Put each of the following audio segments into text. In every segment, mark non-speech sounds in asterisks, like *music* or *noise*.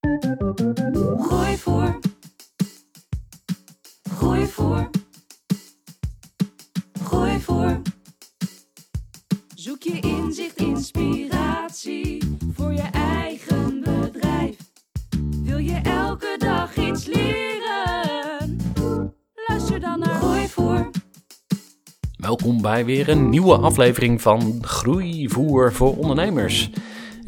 Gooi voor. Gooi voor. Gooi voor. Zoek je inzicht, inspiratie voor je eigen bedrijf. Wil je elke dag iets leren? Luister dan naar Gooi voor. Welkom bij weer een nieuwe aflevering van Groeivoer voor ondernemers.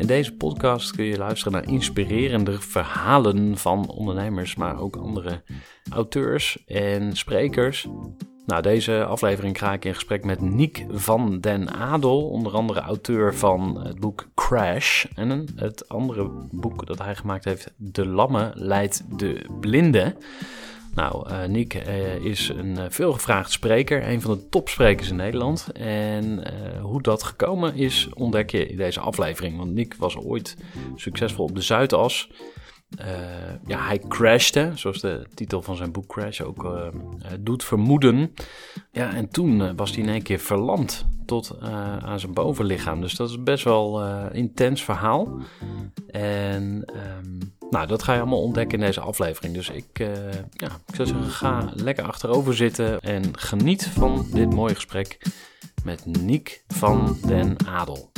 In deze podcast kun je luisteren naar inspirerende verhalen van ondernemers, maar ook andere auteurs en sprekers. Nou, deze aflevering ga ik in gesprek met Niek van den Adel, onder andere auteur van het boek Crash. En het andere boek dat hij gemaakt heeft, De Lamme leidt de Blinde. Nou, uh, Niek uh, is een uh, veelgevraagd spreker, een van de topsprekers in Nederland. En hoe dat gekomen is, ontdek je in deze aflevering. Want Niek was ooit succesvol op de Zuidas. ja, hij crashte, zoals de titel van zijn boek Crash ook doet vermoeden. Ja, en toen was hij in één keer verlamd tot aan zijn bovenlichaam. Dus dat is best wel een intens verhaal. En... Um, nou, dat ga je allemaal ontdekken in deze aflevering. Dus ik, uh, ja, ik zou zeggen, ga lekker achterover zitten en geniet van dit mooie gesprek met Niek van den Adel.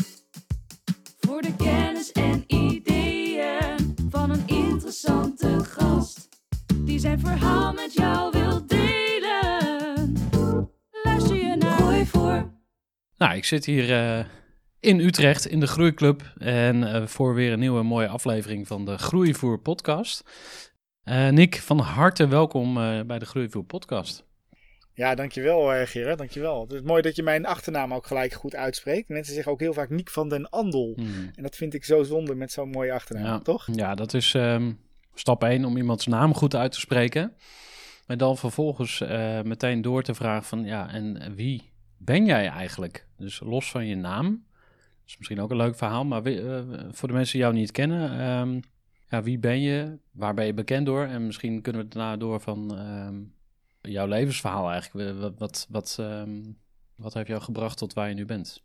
Voor de kennis en ideeën van een interessante gast. Die zijn verhaal met jou wil delen. Luister je naar Gooi voor. Nou, ik zit hier... Uh in Utrecht in de Groeiclub. En uh, voor weer een nieuwe mooie aflevering van de Groeivoer podcast. Uh, Nick, van harte welkom uh, bij de Groeivoer podcast. Ja, dankjewel Gerard, dankjewel. Het is mooi dat je mijn achternaam ook gelijk goed uitspreekt. Mensen zeggen ook heel vaak Nick van den Andel. Hmm. En dat vind ik zo zonde met zo'n mooie achternaam, ja. toch? Ja, dat is um, stap 1 om iemands naam goed uit te spreken. Maar dan vervolgens meteen door te vragen van, ja, en wie ben jij eigenlijk? Dus los van je naam, is misschien ook een leuk verhaal, maar uh, voor de mensen die jou niet kennen, um, ja, wie ben je? Waar ben je bekend door? En misschien kunnen we daarna door van um, jouw levensverhaal eigenlijk. Wat, wat, wat, um, wat heeft jou gebracht tot waar je nu bent?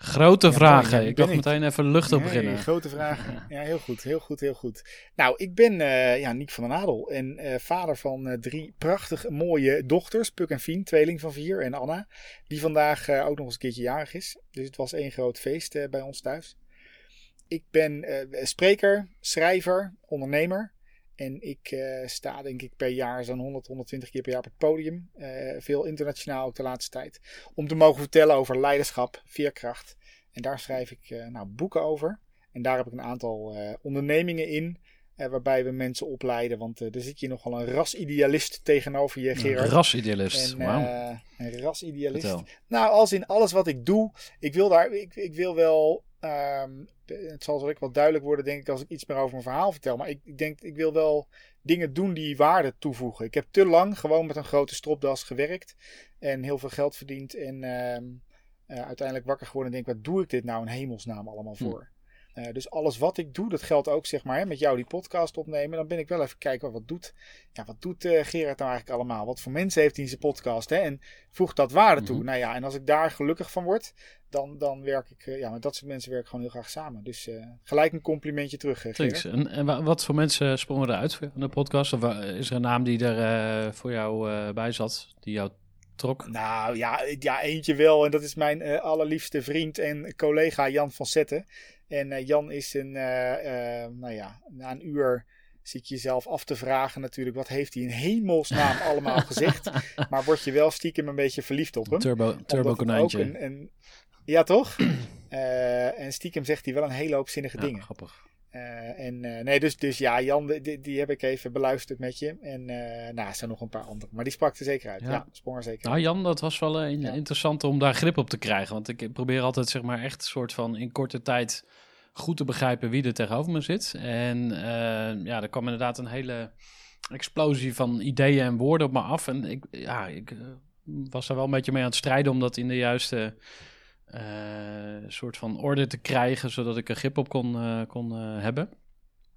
Grote ja, vragen. ik dacht meteen even luchtig beginnen. Grote vragen. *laughs* Ja, heel goed, heel goed, heel goed. Nou, ik ben uh, ja, Niek van den Adel en uh, vader van uh, drie prachtig mooie dochters. Puk en Fien, tweeling van vier en Anna. Die vandaag ook nog eens een keertje jarig is. Dus het was één groot feest bij ons thuis. Ik ben spreker, schrijver, ondernemer. En ik uh, sta denk ik per jaar zo'n 100, 120 keer per jaar op het podium. Uh, veel internationaal ook de laatste tijd. Om te mogen vertellen over leiderschap, veerkracht. En daar schrijf ik uh, nou, boeken over. En daar heb ik een aantal ondernemingen in. waarbij we mensen opleiden. Want er zit je nogal een rasidealist tegenover je, Gerard. Een rasidealist, en, Een rasidealist. Nou, als in alles wat ik doe. Ik wil, daar, ik, ik wil wel Um, het zal zo wel duidelijk worden, denk ik, als ik iets meer over mijn verhaal vertel. Maar ik, ik denk, ik wil wel dingen doen die waarde toevoegen. Ik heb te lang gewoon met een grote stropdas gewerkt en heel veel geld verdiend. En uh, uh, uiteindelijk wakker geworden en denk, wat doe ik dit nou in hemelsnaam allemaal hm. voor? Uh, dus alles wat ik doe, dat geldt ook zeg maar hè, met jou die podcast opnemen. Dan ben ik wel even kijken wat doet, ja, wat doet uh, Gerard nou eigenlijk allemaal? Wat voor mensen heeft hij in zijn podcast? Hè? En voegt dat waarde toe? Mm Nou ja, en als ik daar gelukkig van word, dan, dan werk ik, uh, ja, met dat soort mensen werk ik gewoon heel graag samen. Dus gelijk een complimentje terug, Gerard. En, en wat voor mensen sprongen eruit van de podcast? Of is er een naam die er voor jou bij zat, die jou trok? Nou ja, ja, eentje wel. En dat is mijn allerliefste vriend en collega Jan van Zetten. En Jan is een, nou ja, na een uur zit je jezelf af te vragen natuurlijk, wat heeft hij in hemelsnaam *laughs* allemaal gezegd? Maar word je wel stiekem een beetje verliefd op hem. Turbo, turbo konijntje. Een, een, ja, toch? *clears throat* en stiekem zegt hij wel een hele hoop zinnige ja, dingen. grappig. Uh, en uh, nee, dus, dus ja, Jan, die, die heb ik even beluisterd met je. En uh, nou, er zijn nog een paar andere. Maar die sprak er zeker uit. Ja, ja sprong er zeker Nou, Jan, dat was wel ja. interessant om daar grip op te krijgen. Want ik probeer altijd, zeg maar, echt een soort van in korte tijd goed te begrijpen wie er tegenover me zit. En ja, er kwam inderdaad een hele explosie van ideeën en woorden op me af. En ik, ja, ik was daar wel een beetje mee aan het strijden om dat in de juiste uh, soort van orde te krijgen, zodat ik er grip op kon, uh, kon uh, hebben.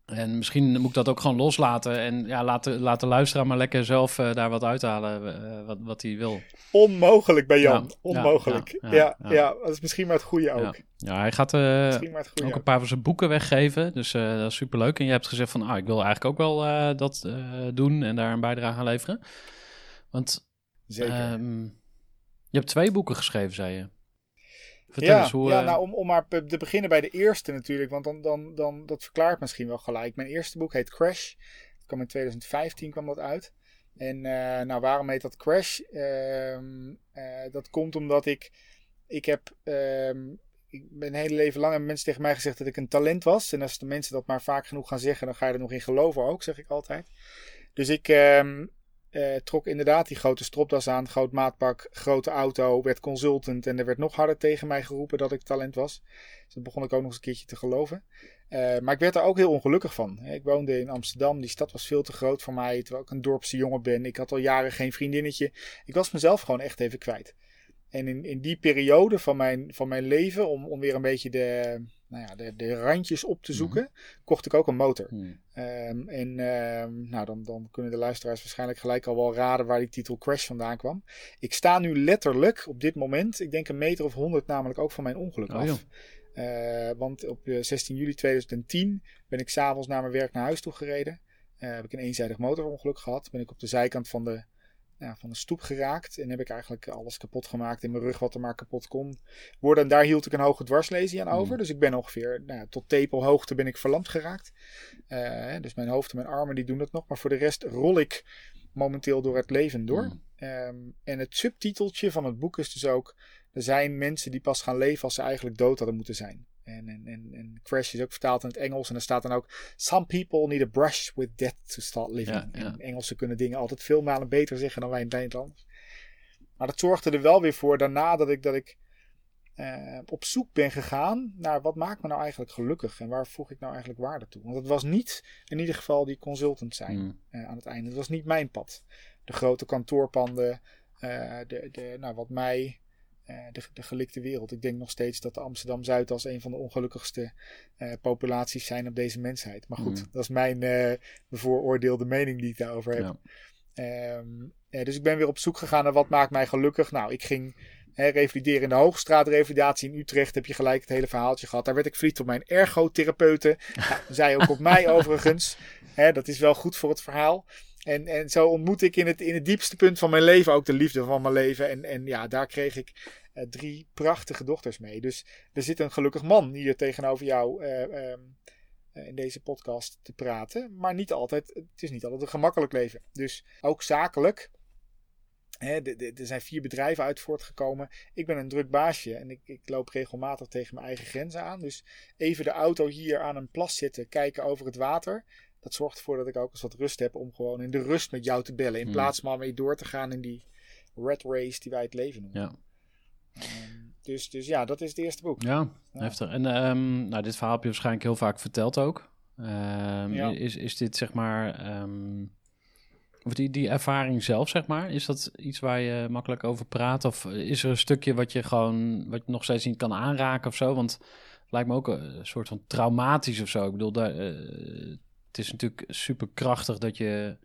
En misschien moet ik dat ook gewoon loslaten en ja, laten, laten luisteren, maar lekker zelf daar wat uithalen wat, wat hij wil. Onmogelijk bij Jan, ja, onmogelijk. Ja, ja, ja, dat is misschien maar het goede ook. Ja, hij gaat ook een paar van zijn boeken weggeven, dus dat is superleuk. En je hebt gezegd van, ah, ik wil eigenlijk ook wel dat doen en daar een bijdrage aan leveren. Want Zeker. Um, je hebt twee boeken geschreven, zei je. Vertel ja, eens hoe, ja uh... nou, om, om maar te beginnen bij de eerste natuurlijk, want dan, dan, dan, dat verklaart misschien wel gelijk. Mijn eerste boek heet Crash. Dat kwam in 2015 kwam dat uit. En uh, nou, waarom heet dat Crash? Uh, dat komt omdat ik, ik heb, ehm, ik ben een hele leven lang hebben mensen tegen mij gezegd dat ik een talent was. En als de mensen dat maar vaak genoeg gaan zeggen, dan ga je er nog in geloven ook, zeg ik altijd. Dus ik, ehm, uh, trok inderdaad die grote stropdas aan, groot maatpak, grote auto, werd consultant en er werd nog harder tegen mij geroepen dat ik talent was. Dus dat begon ik ook nog eens een keertje te geloven. Uh, maar ik werd er ook heel ongelukkig van. Ik woonde in Amsterdam, die stad was veel te groot voor mij, terwijl ik een dorpse jongen ben. Ik had al jaren geen vriendinnetje. Ik was mezelf gewoon echt even kwijt. En in, in die periode van mijn, van mijn leven, om, om weer een beetje de, nou ja, de, de randjes op te zoeken, mhm. kocht ik ook een motor. Mm. Um, en um, nou, dan, dan kunnen de luisteraars waarschijnlijk gelijk al wel raden waar die titel Crash vandaan kwam. Ik sta nu letterlijk op dit moment, ik denk een meter of honderd namelijk ook van mijn ongeluk oh, af. Uh, want op 16 juli 2010 ben ik s'avonds naar mijn werk naar huis toe gereden. Uh, heb ik een eenzijdig motorongeluk gehad. Ben ik op de zijkant van de ja, van de stoep geraakt. En heb ik eigenlijk alles kapot gemaakt in mijn rug wat er maar kapot kon worden. En daar hield ik een hoge dwarslesie aan over. Mm. Dus ik ben ongeveer nou, tot tepelhoogte ben ik verlamd geraakt. Uh, dus mijn hoofd en mijn armen die doen het nog. Maar voor de rest rol ik momenteel door het leven door. Mm. Um, en het subtiteltje van het boek is dus ook... Er zijn mensen die pas gaan leven als ze eigenlijk dood hadden moeten zijn. En, en, en, en, Crash is ook vertaald in het Engels. En er staat dan ook: Some people need a brush with death to start living. Ja, En Engelsen kunnen dingen altijd veel malen beter zeggen dan wij in het Nederlands. Maar dat zorgde er wel weer voor daarna dat ik, dat ik uh, op zoek ben gegaan naar wat maakt me nou eigenlijk gelukkig en waar voeg ik nou eigenlijk waarde toe. Want het was niet in ieder geval die consultant zijn mm. uh, aan het einde. Het was niet mijn pad. De grote kantoorpanden, uh, de, de, nou, wat mij eh, de, de gelikte wereld. Ik denk nog steeds dat Amsterdam Zuid als een van de ongelukkigste uh, populaties zijn op deze mensheid. Maar goed, mm. dat is mijn uh, bevooroordeelde mening die ik daarover heb. Ja. Um, dus ik ben weer op zoek gegaan naar wat maakt mij gelukkig. Nou, ik ging revalideren in de Hoogstraat, revalidatie in Utrecht. Heb je gelijk het hele verhaaltje gehad. Daar werd ik verliefd op mijn ergotherapeuten. nou, zij ook op *laughs* mij overigens. Hè, dat is wel goed voor het verhaal. En, en zo ontmoette ik in het, in het diepste punt van mijn leven ook de liefde van mijn leven. En, en ja, daar kreeg ik uh, drie prachtige dochters mee. Dus er zit een gelukkig man hier tegenover jou uh, um, in deze podcast te praten. Maar niet altijd, het is niet altijd een gemakkelijk leven. Dus ook zakelijk. Er zijn vier bedrijven uit voortgekomen. Ik ben een druk baasje en ik, ik, loop regelmatig tegen mijn eigen grenzen aan. Dus even de auto hier aan een plas zitten, kijken over het water dat zorgt ervoor dat ik ook eens wat rust heb om gewoon in de rust met jou te bellen. In hmm. plaats maar mee door te gaan in die red race die wij het leven noemen. Ja. Um, dus, dus ja, dat is het eerste boek. Ja, heftig. En um, nou, dit verhaal heb je waarschijnlijk heel vaak verteld ook. Um, ja. is, is dit zeg maar... of die, die ervaring zelf, zeg maar, is dat iets waar je makkelijk over praat? Of is er een stukje wat je gewoon, wat je nog steeds niet kan aanraken of zo? Want het lijkt me ook een soort van traumatisch of zo. Ik bedoel, daar, uh, het is natuurlijk super krachtig dat je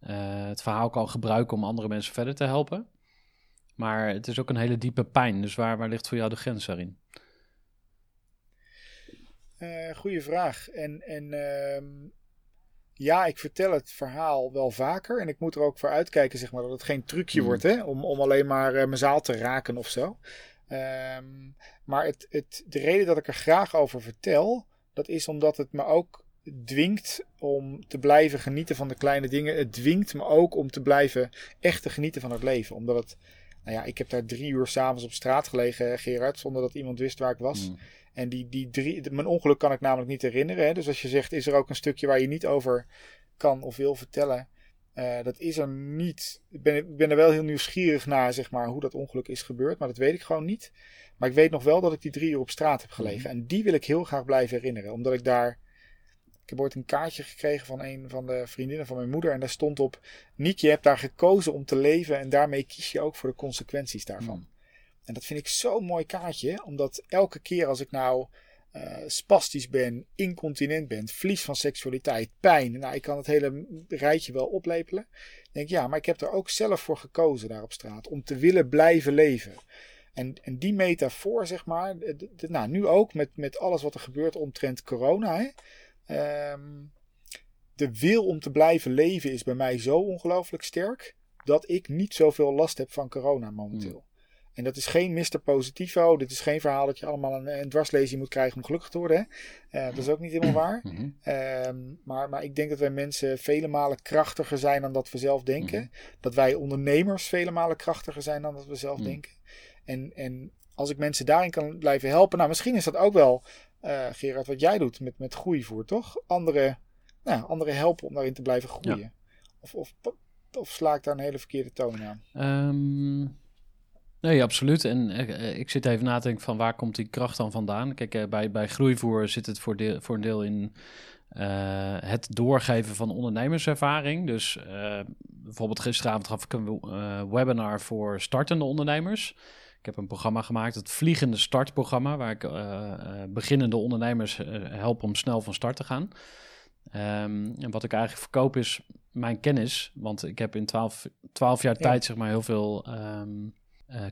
uh, het verhaal kan gebruiken om andere mensen verder te helpen. Maar het is ook een hele diepe pijn. Dus waar, waar ligt voor jou de grens daarin? Uh, goeie vraag. En, en uh, ja, ik vertel het verhaal wel vaker. En ik moet er ook voor uitkijken zeg maar, dat het geen trucje mm. wordt hè, om, om alleen maar uh, mijn zaal te raken of zo. Ehm, maar het, het, de reden dat ik er graag over vertel, dat is omdat het me ook dwingt om te blijven genieten van de kleine dingen. Het dwingt me ook om te blijven echt te genieten van het leven. Omdat het, nou ja, ik heb daar drie uur s'avonds op straat gelegen, Gerard, zonder dat iemand wist waar ik was. Mm. En die, die drie, mijn ongeluk kan ik namelijk niet herinneren. Hè? Dus als je zegt, is er ook een stukje waar je niet over kan of wil vertellen? Uh, dat is er niet. Ik ben, ik ben er wel heel nieuwsgierig naar, zeg maar, hoe dat ongeluk is gebeurd. Maar dat weet ik gewoon niet. Maar ik weet nog wel dat ik die drie uur op straat heb gelegen. Mm. En die wil ik heel graag blijven herinneren. Omdat ik daar ik heb ooit een kaartje gekregen van een van de vriendinnen van mijn moeder. En daar stond op: Niek, je hebt daar gekozen om te leven. En daarmee kies je ook voor de consequenties daarvan. Hmm. En dat vind ik zo'n mooi kaartje. Omdat elke keer als ik nou uh, spastisch ben, incontinent ben, verlies van seksualiteit, pijn. Nou, ik kan het hele rijtje wel oplepelen. denk ja, maar ik heb er ook zelf voor gekozen daar op straat. Om te willen blijven leven. En, en die metafoor, zeg maar, nou, nu ook met, met alles wat er gebeurt omtrent corona. Hè, Ehm, de wil om te blijven leven is bij mij zo ongelooflijk sterk dat ik niet zoveel last heb van corona momenteel. Hmm. En dat is geen Mr. Positivo. Dit is geen verhaal dat je allemaal een, een dwarslezing moet krijgen om gelukkig te worden. Hè? Uh, dat is ook niet helemaal waar. Hmm. Ehm, maar, maar ik denk dat wij mensen vele malen krachtiger zijn dan dat we zelf denken. Hmm. Dat wij ondernemers vele malen krachtiger zijn dan dat we zelf denken. En, en als ik mensen daarin kan blijven helpen. Nou, misschien is dat ook wel uh, Gerard, wat jij doet met, met groeivoer, toch? Andere, nou, andere helpen om daarin te blijven groeien. Of, of, of sla ik daar een hele verkeerde toon aan? Um, nee, absoluut. En uh, ik zit even na te denken van waar komt die kracht dan vandaan? Kijk, uh, bij, bij groeivoer zit het voor, deel, voor een deel in het doorgeven van ondernemerservaring. Dus bijvoorbeeld gisteravond gaf ik een webinar voor startende ondernemers. Ik heb een programma gemaakt, het Vliegende Startprogramma, waar ik uh, beginnende ondernemers uh, help om snel van start te gaan. Um, en wat ik eigenlijk verkoop is mijn kennis, want ik heb in twaalf jaar tijd zeg maar heel veel um,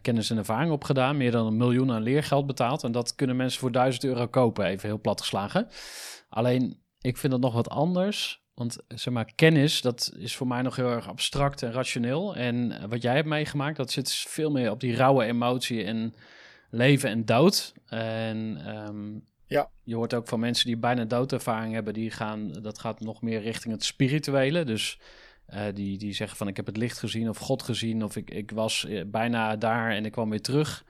kennis en ervaring opgedaan, meer dan een miljoen aan leergeld betaald. En dat kunnen mensen voor duizend euro kopen, even heel plat geslagen. Alleen, ik vind dat nog wat anders want zeg maar, kennis, dat is voor mij nog heel erg abstract en rationeel. En wat jij hebt meegemaakt, dat zit veel meer op die rauwe emotie en leven en dood. En ehm, ja. je hoort ook van mensen die bijna doodervaring hebben, die gaan, dat gaat nog meer richting het spirituele. Dus uh, die, die zeggen van ik heb het licht gezien of God gezien of ik, ik was eh, bijna daar en ik kwam weer terug.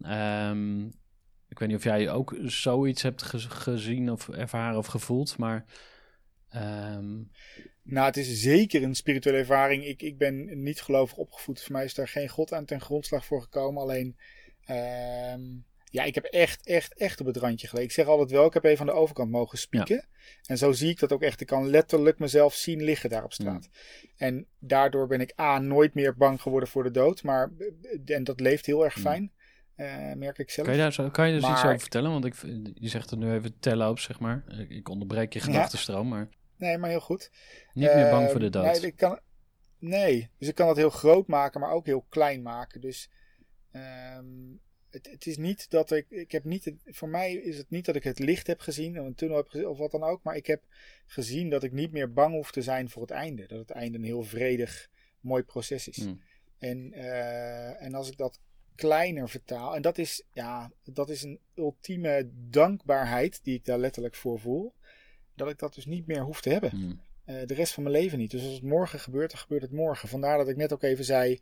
Um, ik weet niet of jij ook zoiets hebt gezien of ervaren of gevoeld, maar... Ehm, nou, het is zeker een spirituele ervaring. Ik, ik ben niet gelovig opgevoed. Voor mij is daar geen God aan ten grondslag voor gekomen. Alleen, ehm, ja, ik heb echt, echt, echt op het randje gelegen. Ik zeg altijd wel, ik heb even aan de overkant mogen spieken. En zo zie ik dat ook echt. Ik kan letterlijk mezelf zien liggen daar op straat. En daardoor ben ik A, nooit meer bang geworden voor de dood. Maar, en dat leeft heel erg fijn. Uh, merk ik zelf. Kan je daar, zo, kan je dus iets over vertellen? Want ik, je zegt er nu even tellen op, zeg maar. Ik onderbreek je gedachtenstroom, maar... Nee, maar heel goed. Niet meer bang voor de ehm, dood. Nee, ik kan, nee, dus ik kan dat heel groot maken, maar ook heel klein maken. Dus um, het, het, is niet dat ik, ik heb niet, voor mij is het niet dat ik het licht heb gezien, of een tunnel heb gezien, of wat dan ook. Maar ik heb gezien dat ik niet meer bang hoef te zijn voor het einde. Dat het einde een heel vredig, mooi proces is. Hmm. En, uh, en als ik dat kleiner vertaal, en dat is, ja, dat is een ultieme dankbaarheid die ik daar letterlijk voor voel dat ik dat dus niet meer hoef te hebben. Hmm. Eh, de rest van mijn leven niet. Dus als het morgen gebeurt, dan gebeurt het morgen. Vandaar dat ik net ook even zei.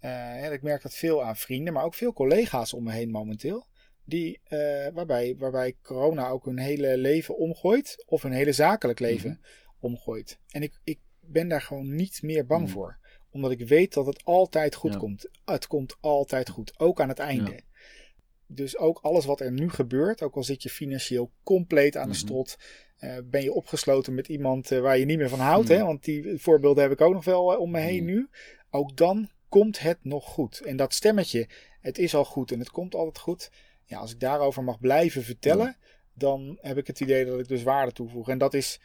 Uh, ik merk dat veel aan vrienden, maar ook veel collega's om me heen momenteel. Die, uh, waarbij, waarbij corona ook hun hele leven omgooit. Of hun hele zakelijk leven hmm. omgooit. En ik, ik ben daar gewoon niet meer bang hmm. voor. Omdat ik weet dat het altijd goed komt. Het komt altijd goed. Ook aan het einde. Dus ook alles wat er nu gebeurt, ook al zit je financieel compleet aan de strot, uh, ben je opgesloten met iemand uh, waar je niet meer van houdt. Hè? Want die voorbeelden heb ik ook nog wel uh, om me heen nu. Ook dan komt het nog goed. En dat stemmetje, het is al goed en het komt altijd goed. Ja, als ik daarover mag blijven vertellen, dan heb ik het idee dat ik dus waarde toevoeg. En dat is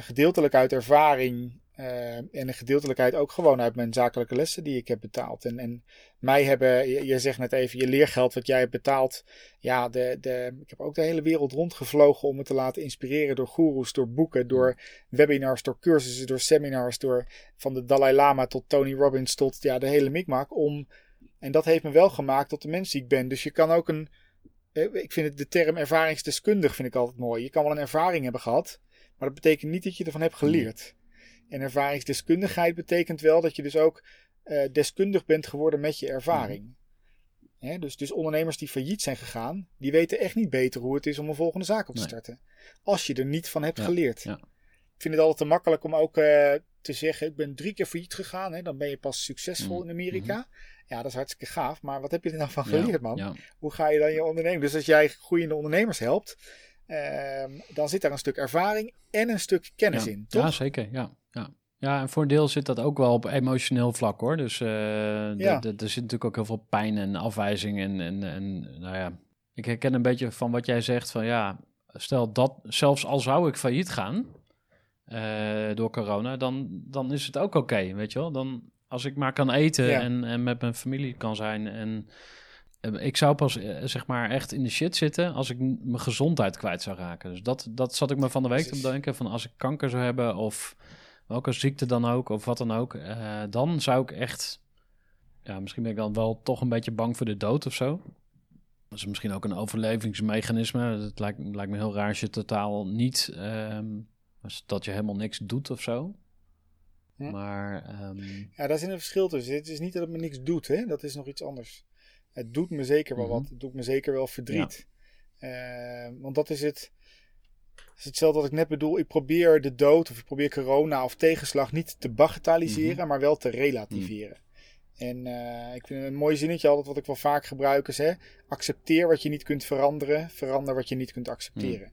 gedeeltelijk uit ervaring uh, en een gedeeltelijkheid ook gewoon uit mijn zakelijke lessen die ik heb betaald. En, en mij hebben, je, je, zegt net even, je leergeld wat jij hebt betaald. Ja, de, de, ik heb ook de hele wereld rondgevlogen om me te laten inspireren door goeroes, door boeken, door webinars, door cursussen, door seminars, door van de Dalai Lama tot Tony Robbins tot ja, de hele mikmak. Om En dat heeft me wel gemaakt tot de mens die ik ben. Dus je kan ook een. eh, Ik vind het, de term ervaringsdeskundig vind ik altijd mooi. Je kan wel een ervaring hebben gehad, maar dat betekent niet dat je ervan hebt geleerd. En ervaringsdeskundigheid betekent wel dat je dus ook eh, deskundig bent geworden met je ervaring. Hè, dus, dus ondernemers die failliet zijn gegaan, die weten echt niet beter hoe het is om een volgende zaak op te Nee. starten. Als je er niet van hebt Ja, geleerd. ja. Ik vind het altijd te makkelijk om ook eh, te zeggen, ik ben drie keer failliet gegaan. Hè, dan ben je pas succesvol Mm, in Amerika. Ja, dat is hartstikke gaaf. Maar wat heb je er nou van Ja, geleerd, man? Hoe ga je dan je onderneming? Dus als jij groeiende ondernemers helpt, ehm, dan zit daar een stuk ervaring en een stuk kennis in. Toch? Ja, zeker. Ja, ja. ja, en voor een deel zit dat ook wel op emotioneel vlak hoor. Dus eh, Ja. er zit natuurlijk ook heel veel pijn en afwijzing. En, en, en nou ja, ik herken een beetje van wat jij zegt van ja, stel dat zelfs al zou ik failliet gaan eh, door corona, dan, dan is het ook oké, weet je wel. Dan als ik maar kan eten Ja. en, en met mijn familie kan zijn en eh, ik zou pas zeg maar echt in de shit zitten als ik mijn gezondheid kwijt zou raken. Dus dat, dat zat ik me van de week te bedenken. Van als ik kanker zou hebben of welke ziekte dan ook of wat dan ook. eh, dan zou ik echt... Ja, misschien ben ik dan wel toch een beetje bang voor de dood of zo. Dat is misschien ook een overlevingsmechanisme. Het lijkt, lijkt me heel raar als je totaal niet... ehm, als dat je helemaal niks doet of zo. Hm. Maar ehm, Ja, daar zit een verschil tussen. Het is niet dat het me niks doet, hè? dat is nog iets anders. Het doet me zeker wel Mhm. wat. Het doet me zeker wel verdriet. Eh, want dat is het. Is hetzelfde wat ik net bedoel. Ik probeer de dood of ik probeer corona of tegenslag niet te bagatelliseren, Mhm. maar wel te relativeren. En eh, ik vind een mooi zinnetje altijd wat ik wel vaak gebruik is: hè, accepteer wat je niet kunt veranderen, verander wat je niet kunt accepteren.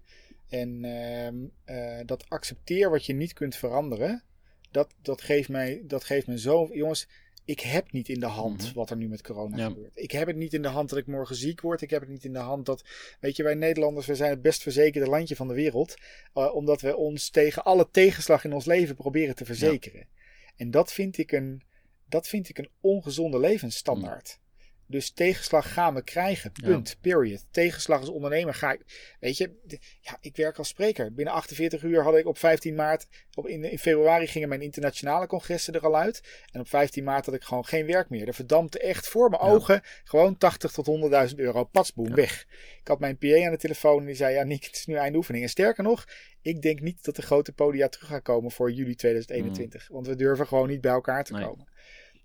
En ehm, eh, dat accepteer wat je niet kunt veranderen, dat, dat, geeft mij, dat geeft me zo. Jongens, ik heb niet in de hand Mhm. wat er nu met corona Ja. gebeurt. Ik heb het niet in de hand dat ik morgen ziek word. Ik heb het niet in de hand dat. Weet je, wij Nederlanders, we zijn het best verzekerde landje van de wereld. eh, omdat we ons tegen alle tegenslag in ons leven proberen te verzekeren. En dat vind ik een, dat vind ik een ongezonde levensstandaard. Dus tegenslag gaan we krijgen. Ja. Punt. Period. Tegenslag als ondernemer ga ik. Weet je, ja, ik werk als spreker. Binnen 48 uur had ik op 15 maart. Op in, in februari gingen mijn internationale congressen er al uit. En op 15 maart had ik gewoon geen werk meer. Er verdampte echt voor mijn Ja. ogen gewoon 80 tot 100.000 euro. Patsboom, Ja. weg. Ik had mijn PA aan de telefoon en die zei: Ja, Nick, het is nu einde oefening. En sterker nog, ik denk niet dat de grote podia terug gaan komen voor juli 2021. Want we durven gewoon niet bij elkaar te Nee. komen.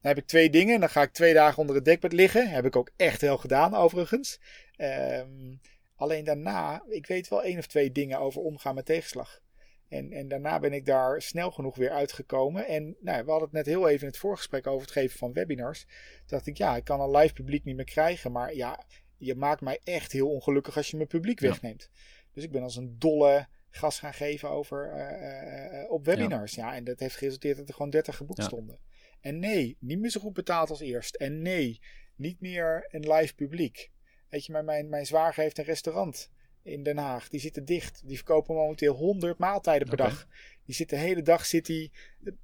Dan heb ik twee dingen. Dan ga ik twee dagen onder het dekbed liggen. Heb ik ook echt wel gedaan, overigens. Ehm, alleen daarna, ik weet wel één of twee dingen over omgaan met tegenslag. En, en daarna ben ik daar snel genoeg weer uitgekomen. En nou, we hadden het net heel even in het voorgesprek over het geven van webinars. Toen dacht ik, ja, ik kan een live publiek niet meer krijgen. Maar ja, je maakt mij echt heel ongelukkig als je mijn publiek Ja. wegneemt. Dus ik ben als een dolle gas gaan geven over, eh, eh, eh, op webinars. Ja. en dat heeft geresulteerd dat er gewoon 30 geboekt Ja. stonden. En nee, niet meer zo goed betaald als eerst. En nee, niet meer een live publiek. Weet je, maar mijn, mijn zwager heeft een restaurant in Den Haag. Die zitten dicht. Die verkopen momenteel 100 maaltijden per dag. Die zit de hele dag zit die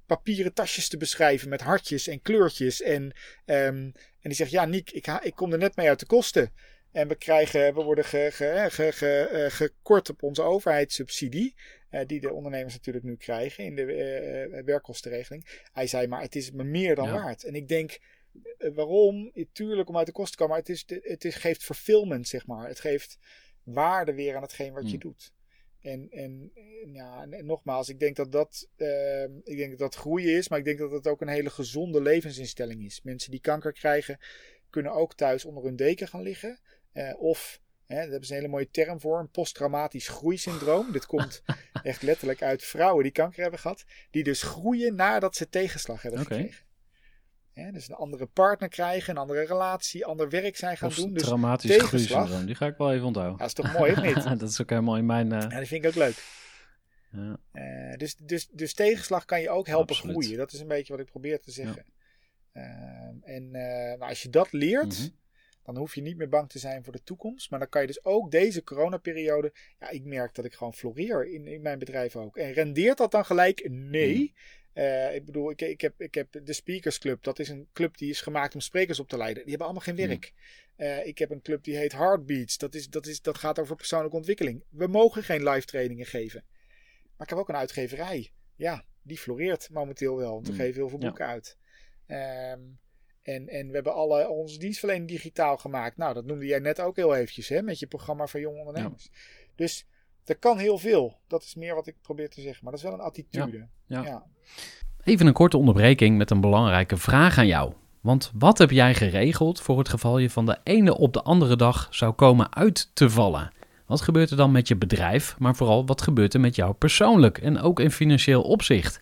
papieren tasjes te beschrijven met hartjes en kleurtjes. En, ehm, en die zegt, ja Niek, ik, ik kom er net mee uit de kosten. En we krijgen, we worden ge, ge, ge, ge- eh, gekort op onze overheidssubsidie. eh, die de ondernemers natuurlijk nu krijgen in de eh, werkkostenregeling. Hij zei, maar het is me meer dan Ja. waard. En ik denk, waarom? Tuurlijk om uit de kosten te komen, maar het, is, het is, geeft fulfillment, zeg maar. Het geeft waarde weer aan hetgeen wat je Hmm. doet. En, en, ja, en, en nogmaals, ik denk dat dat, eh, ik denk dat dat groeien is, maar ik denk dat het ook een hele gezonde levensinstelling is. Mensen die kanker krijgen, kunnen ook thuis onder hun deken gaan liggen. Eh, of, hè, daar hebben ze een hele mooie term voor, een posttraumatisch groeisyndroom. Dit komt *laughs* echt letterlijk uit vrouwen die kanker hebben gehad, die dus groeien nadat ze tegenslag hebben gekregen. Hè, dus een andere partner krijgen, een andere relatie, ander werk zijn gaan doen. Dus traumatisch tegenslag- groeisyndroom, die ga ik wel even onthouden. ja, is toch mooi, of niet? *laughs* dat is ook helemaal in mijn... eh, Ja, die vind ik ook leuk. ja. Eh, dus, dus, dus tegenslag kan je ook helpen Absoluut. groeien. Dat is een beetje wat ik probeer te zeggen. Ehm, en nou, als je dat leert, Mhm. Dan hoef je niet meer bang te zijn voor de toekomst. Maar dan kan je dus ook deze coronaperiode. Ja, ik merk dat ik gewoon floreer in, in mijn bedrijf ook. En rendeert dat dan gelijk? Nee. Mhm. Eh, ik bedoel, ik, ik, heb, ik heb de Speakers Club. Dat is een club die is gemaakt om sprekers op te leiden. Die hebben allemaal geen Mhm. werk. Eh, ik heb een club die heet Heartbeats. Dat, is, dat, is, dat gaat over persoonlijke ontwikkeling. We mogen geen live trainingen geven. Maar ik heb ook een uitgeverij. Ja, die floreert momenteel wel. Want we Mm. geven heel veel Ja. boeken uit. Ehm, En, en we hebben alle onze dienstverlening digitaal gemaakt. Nou, dat noemde jij net ook heel eventjes hè, met je programma voor jonge ondernemers. Dus er kan heel veel. Dat is meer wat ik probeer te zeggen. Maar dat is wel een attitude. Ja. ja. Even een korte onderbreking met een belangrijke vraag aan jou. Want wat heb jij geregeld voor het geval je van de ene op de andere dag zou komen uit te vallen? Wat gebeurt er dan met je bedrijf, maar vooral wat gebeurt er met jou persoonlijk en ook in financieel opzicht?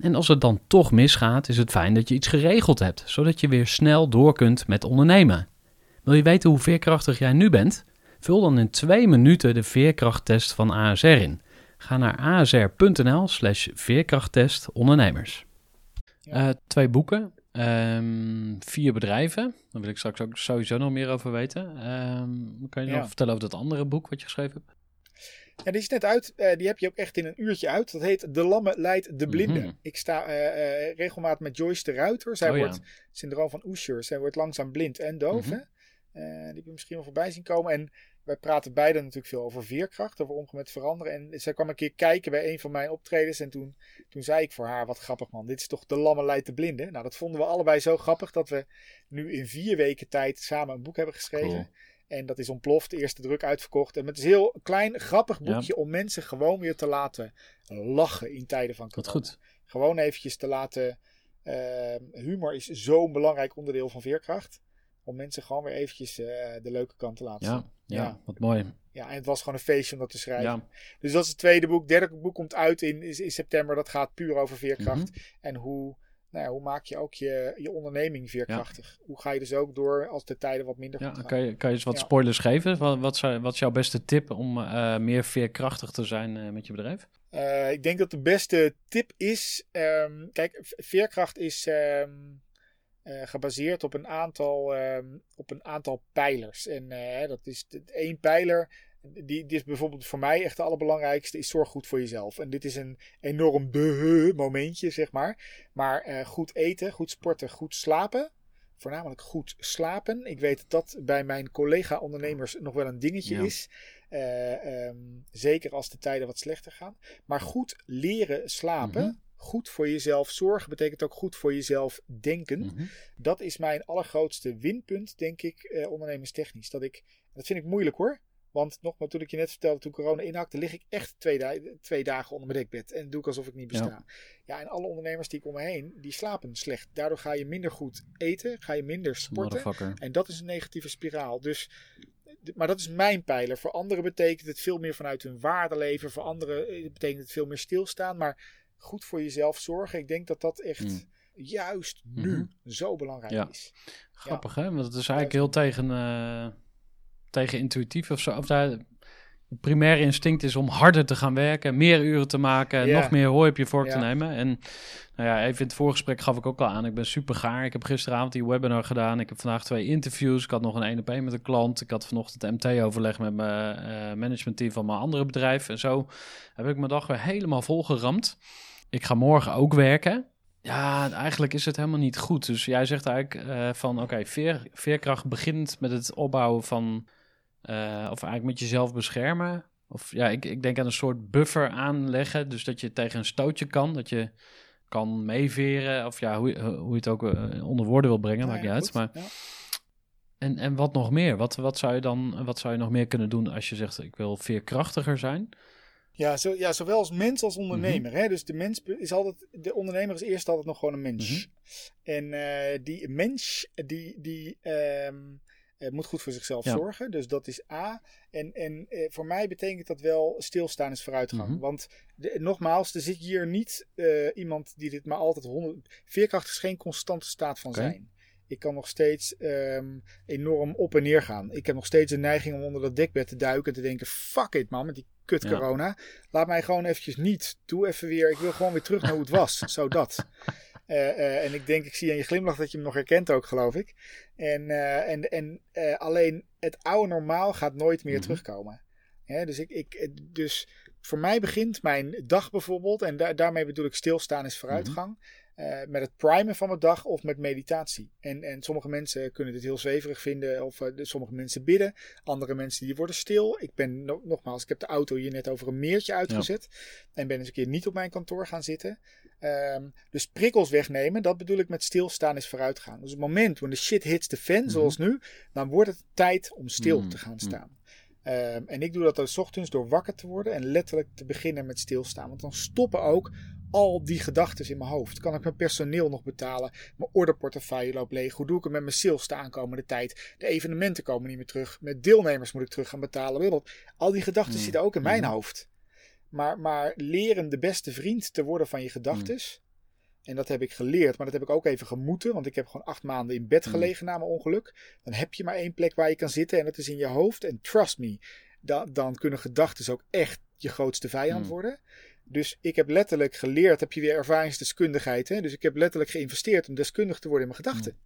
En als het dan toch misgaat, is het fijn dat je iets geregeld hebt, zodat je weer snel door kunt met ondernemen. Wil je weten hoe veerkrachtig jij nu bent? Vul dan in twee minuten de veerkrachttest van ASR in. Ga naar asr.nl slash veerkrachttest ondernemers. Uh, twee boeken, um, vier bedrijven. Daar wil ik straks ook sowieso nog meer over weten. Um, kan je nog vertellen over dat andere boek wat je geschreven hebt? Ja, die is net uit. Uh, die heb je ook echt in een uurtje uit. Dat heet De Lamme leidt de Blinde. Mhm. Ik sta uh, regelmatig met Joyce de Ruiter. Zij oh, wordt, ja. syndroom van Usher, zij wordt langzaam blind en doof. Mm die heb je misschien wel voorbij zien komen. En wij praten beiden natuurlijk veel over veerkracht, over omgaan met veranderen. En zij kwam een keer kijken bij een van mijn optredens. En toen, toen zei ik voor haar: Wat grappig man, dit is toch de lamme leidt de blinde. Nou, dat vonden we allebei zo grappig dat we nu in vier weken tijd samen een boek hebben geschreven. En dat is ontploft, de eerste druk uitverkocht. En het is een heel klein, grappig boekje om mensen gewoon weer te laten lachen in tijden van corona. goed. Gewoon eventjes te laten. Uh, humor is zo'n belangrijk onderdeel van veerkracht. Om mensen gewoon weer eventjes uh, de leuke kant te laten ja, zien. Ja, ja, wat mooi. Ja, en het was gewoon een feestje om dat te schrijven. Ja. Dus dat is het tweede boek. Het derde boek komt uit in, in september. Dat gaat puur over veerkracht. Mhm. En hoe nou ja, hoe maak je ook je, je onderneming veerkrachtig? Hoe ga je dus ook door als de tijden wat minder ja, Kan je, kan je eens wat spoilers geven? Wat, wat, wat is jouw beste tip om uh, meer veerkrachtig te zijn uh, met je bedrijf? Uh, ik denk dat de beste tip is... Um, kijk, veerkracht is um, gebaseerd op een aantal, um, op een aantal pijlers. En dat is één pijler die, die, is bijvoorbeeld voor mij echt de allerbelangrijkste, is zorg goed voor jezelf. En dit is een enorm de momentje, zeg maar. Maar uh, goed eten, goed sporten, goed slapen. Voornamelijk goed slapen. Ik weet dat dat bij mijn collega-ondernemers nog wel een dingetje is. Uh, um, zeker als de tijden wat slechter gaan. Maar goed leren slapen. Mm -hmm. Goed voor jezelf zorgen betekent ook goed voor jezelf denken. Mm -hmm. Dat is mijn allergrootste winpunt, denk ik, uh, ondernemerstechnisch. Dat ik, dat vind ik moeilijk hoor. Want nogmaals, toen ik je net vertelde, toen corona inhakte, lig ik echt twee, twee dagen onder mijn dekbed. En doe ik alsof ik niet besta. Ja. ja. en alle ondernemers die ik om me heen, die slapen slecht. Daardoor ga je minder goed eten, ga je minder sporten. En dat is een negatieve spiraal. Dus, maar dat is mijn pijler. Voor anderen betekent het veel meer vanuit hun waarde leven. Voor anderen eh, betekent het veel meer stilstaan. Maar goed voor jezelf zorgen. Ik denk dat dat echt... Mm. Juist nu mm -hmm. zo belangrijk ja. is. Grappig hè? Want het is eigenlijk heel tegen uh, tegen intuïtief of zo. Of daar, het primaire instinct is om harder te gaan werken, meer uren te maken, yeah. nog meer hooi op je vork yeah. te nemen. En nou ja, even in het voorgesprek gaf ik ook al aan, ik ben super gaar. Ik heb gisteravond die webinar gedaan. Ik heb vandaag twee interviews. Ik had nog een 1 op 1 met een klant. Ik had vanochtend MT-overleg met mijn uh, managementteam van mijn andere bedrijf. En zo heb ik mijn dag weer helemaal volgeramd. Ik ga morgen ook werken. Ja, eigenlijk is het helemaal niet goed. Dus jij zegt eigenlijk uh, van oké, okay, veer, veerkracht begint met het opbouwen van of eigenlijk met jezelf beschermen. Of ja, ik, ik denk aan een soort buffer aanleggen. Dus dat je tegen een stootje kan. Dat je kan meeveren. Of ja, hoe, hoe je het ook uh, onder woorden wil brengen, ja, maakt niet uit. Maar, ja. en, en wat nog meer? Wat, wat, zou je dan, wat zou je nog meer kunnen doen als je zegt: ik wil veerkrachtiger zijn? Ja, zo, ja, zowel als mens als ondernemer. Mm -hmm. hè? Dus de mens is altijd, de ondernemer is eerst altijd nog gewoon een mens. Mm -hmm. En uh, die mens, die, die um, uh, moet goed voor zichzelf ja. zorgen. Dus dat is A. En, en uh, voor mij betekent dat wel stilstaan is vooruitgang. Mm -hmm. Want de, nogmaals, er zit hier niet uh, iemand die dit maar altijd 100. Veerkracht is geen constante staat van okay. zijn. Ik kan nog steeds um, enorm op en neer gaan. Ik heb nog steeds de neiging om onder dat dekbed te duiken en te denken: fuck it man, met die kut corona. Ja. Laat mij gewoon eventjes niet. Doe even weer. Ik wil gewoon weer terug naar hoe het was. *laughs* Zo dat. En ik denk, ik zie aan je glimlach dat je hem nog herkent ook, geloof ik. En, en, en alleen het oude normaal gaat nooit meer mhm. terugkomen. dus, ik, ik, dus voor mij begint mijn dag bijvoorbeeld, en daarmee bedoel ik stilstaan is vooruitgang. Uh, met het primen van mijn dag of met meditatie. En, en sommige mensen kunnen dit heel zweverig vinden, of uh, sommige mensen bidden, andere mensen die worden stil. Ik ben nogmaals, ik heb de auto hier net over een meertje uitgezet en ben eens een keer niet op mijn kantoor gaan zitten. Um, dus prikkels wegnemen, dat bedoel ik met stilstaan is vooruitgaan. Dus het moment when the shit hits the fan, mhm. zoals nu, dan wordt het tijd om stil mhm. te gaan mhm. staan. Um, en ik doe dat dan ochtends door wakker te worden en letterlijk te beginnen met stilstaan. Want dan stoppen ook al die gedachten in mijn hoofd. Kan ik mijn personeel nog betalen? Mijn orderportefeuille loopt leeg. Hoe doe ik het met mijn sales de aankomende tijd? De evenementen komen niet meer terug. Met deelnemers moet ik terug gaan betalen. Al die gedachten zitten ook in mijn hoofd. Maar, maar leren de beste vriend te worden van je gedachten. Hmm. En dat heb ik geleerd, maar dat heb ik ook even gemoeten. Want ik heb gewoon acht maanden in bed gelegen na mijn ongeluk. Dan heb je maar één plek waar je kan zitten en dat is in je hoofd. En trust me, dan, dan kunnen gedachten ook echt je grootste vijand worden. Dus ik heb letterlijk geleerd, heb je weer ervaringsdeskundigheid. Hè? Dus ik heb letterlijk geïnvesteerd om deskundig te worden in mijn gedachten.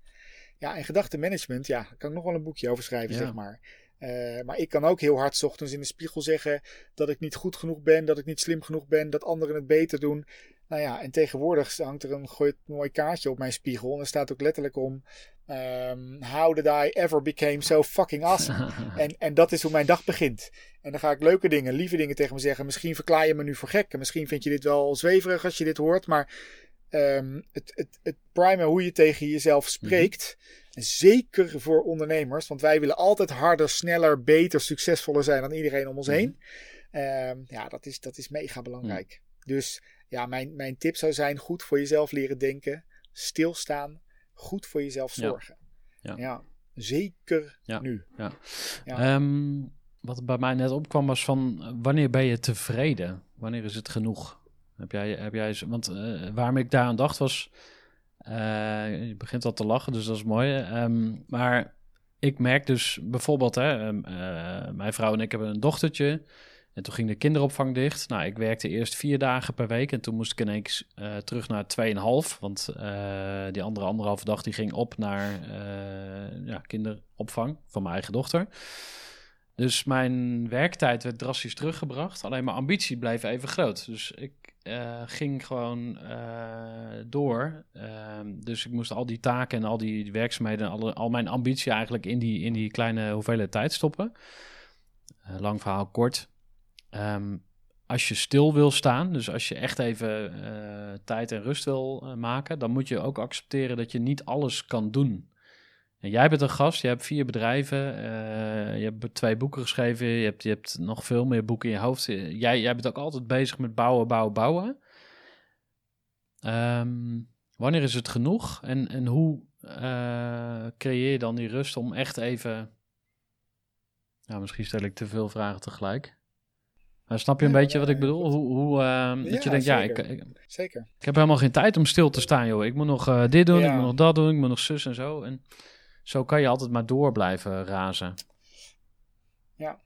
Ja, en gedachtenmanagement, ja, daar kan ik nog wel een boekje over schrijven, zeg maar. Uh, maar ik kan ook heel hard ochtends in de spiegel zeggen dat ik niet goed genoeg ben, dat ik niet slim genoeg ben, dat anderen het beter doen. Nou ja, en tegenwoordig hangt er een mooi kaartje op mijn spiegel. En er staat ook letterlijk om: um, How did I ever became so fucking awesome? *laughs* en, en dat is hoe mijn dag begint. En dan ga ik leuke dingen, lieve dingen tegen me zeggen. Misschien verklaar je me nu voor gek. En misschien vind je dit wel zweverig als je dit hoort. Maar um, het, het, het primen hoe je tegen jezelf spreekt. En zeker voor ondernemers. Want wij willen altijd harder, sneller, beter, succesvoller zijn dan iedereen om ons mhm. heen. Um, ja, dat is, dat is mega belangrijk. Dus ja, mijn, mijn tip zou zijn: goed voor jezelf leren denken, stilstaan, goed voor jezelf zorgen. Ja, ja. zeker nu. Ja. Ehm, wat bij mij net opkwam was van wanneer ben je tevreden? Wanneer is het genoeg? Heb jij, heb jij, want uh, waarom ik daar aan dacht was, uh, je begint al te lachen, dus dat is mooi. Um, maar ik merk dus bijvoorbeeld, hè, um, uh, mijn vrouw en ik hebben een dochtertje. En toen ging de kinderopvang dicht. Nou, ik werkte eerst vier dagen per week. En toen moest ik ineens terug naar 2,5. Want die andere anderhalve dag die ging op naar ja, kinderopvang van mijn eigen dochter. Dus mijn werktijd werd drastisch teruggebracht. Alleen mijn ambitie bleef even groot. Dus ik ging gewoon door. Ehm, dus ik moest al die taken en al die werkzaamheden... Al, al mijn ambitie eigenlijk in die, in die kleine hoeveelheid tijd stoppen. lang verhaal kort Um, als je stil wil staan, dus als je echt even tijd en rust wil maken, dan moet je ook accepteren dat je niet alles kan doen. En jij bent een gast, je hebt vier bedrijven, uh, je hebt twee boeken geschreven, je hebt, je hebt nog veel meer boeken in je hoofd. Jij, jij bent ook altijd bezig met bouwen, bouwen, bouwen. Um, wanneer is het genoeg en, en hoe creëer je dan die rust om echt even. Nou, misschien stel ik te veel vragen tegelijk. Uh, snap je een beetje wat ik bedoel? Hoe, hoe uh, dat je denkt, ja, ik, ik, zeker. ik heb helemaal geen tijd om stil te staan, joh. Ik moet nog uh, dit doen, ik moet nog dat doen, ik moet nog zus en zo. En zo kan je altijd maar door blijven razen. Ja,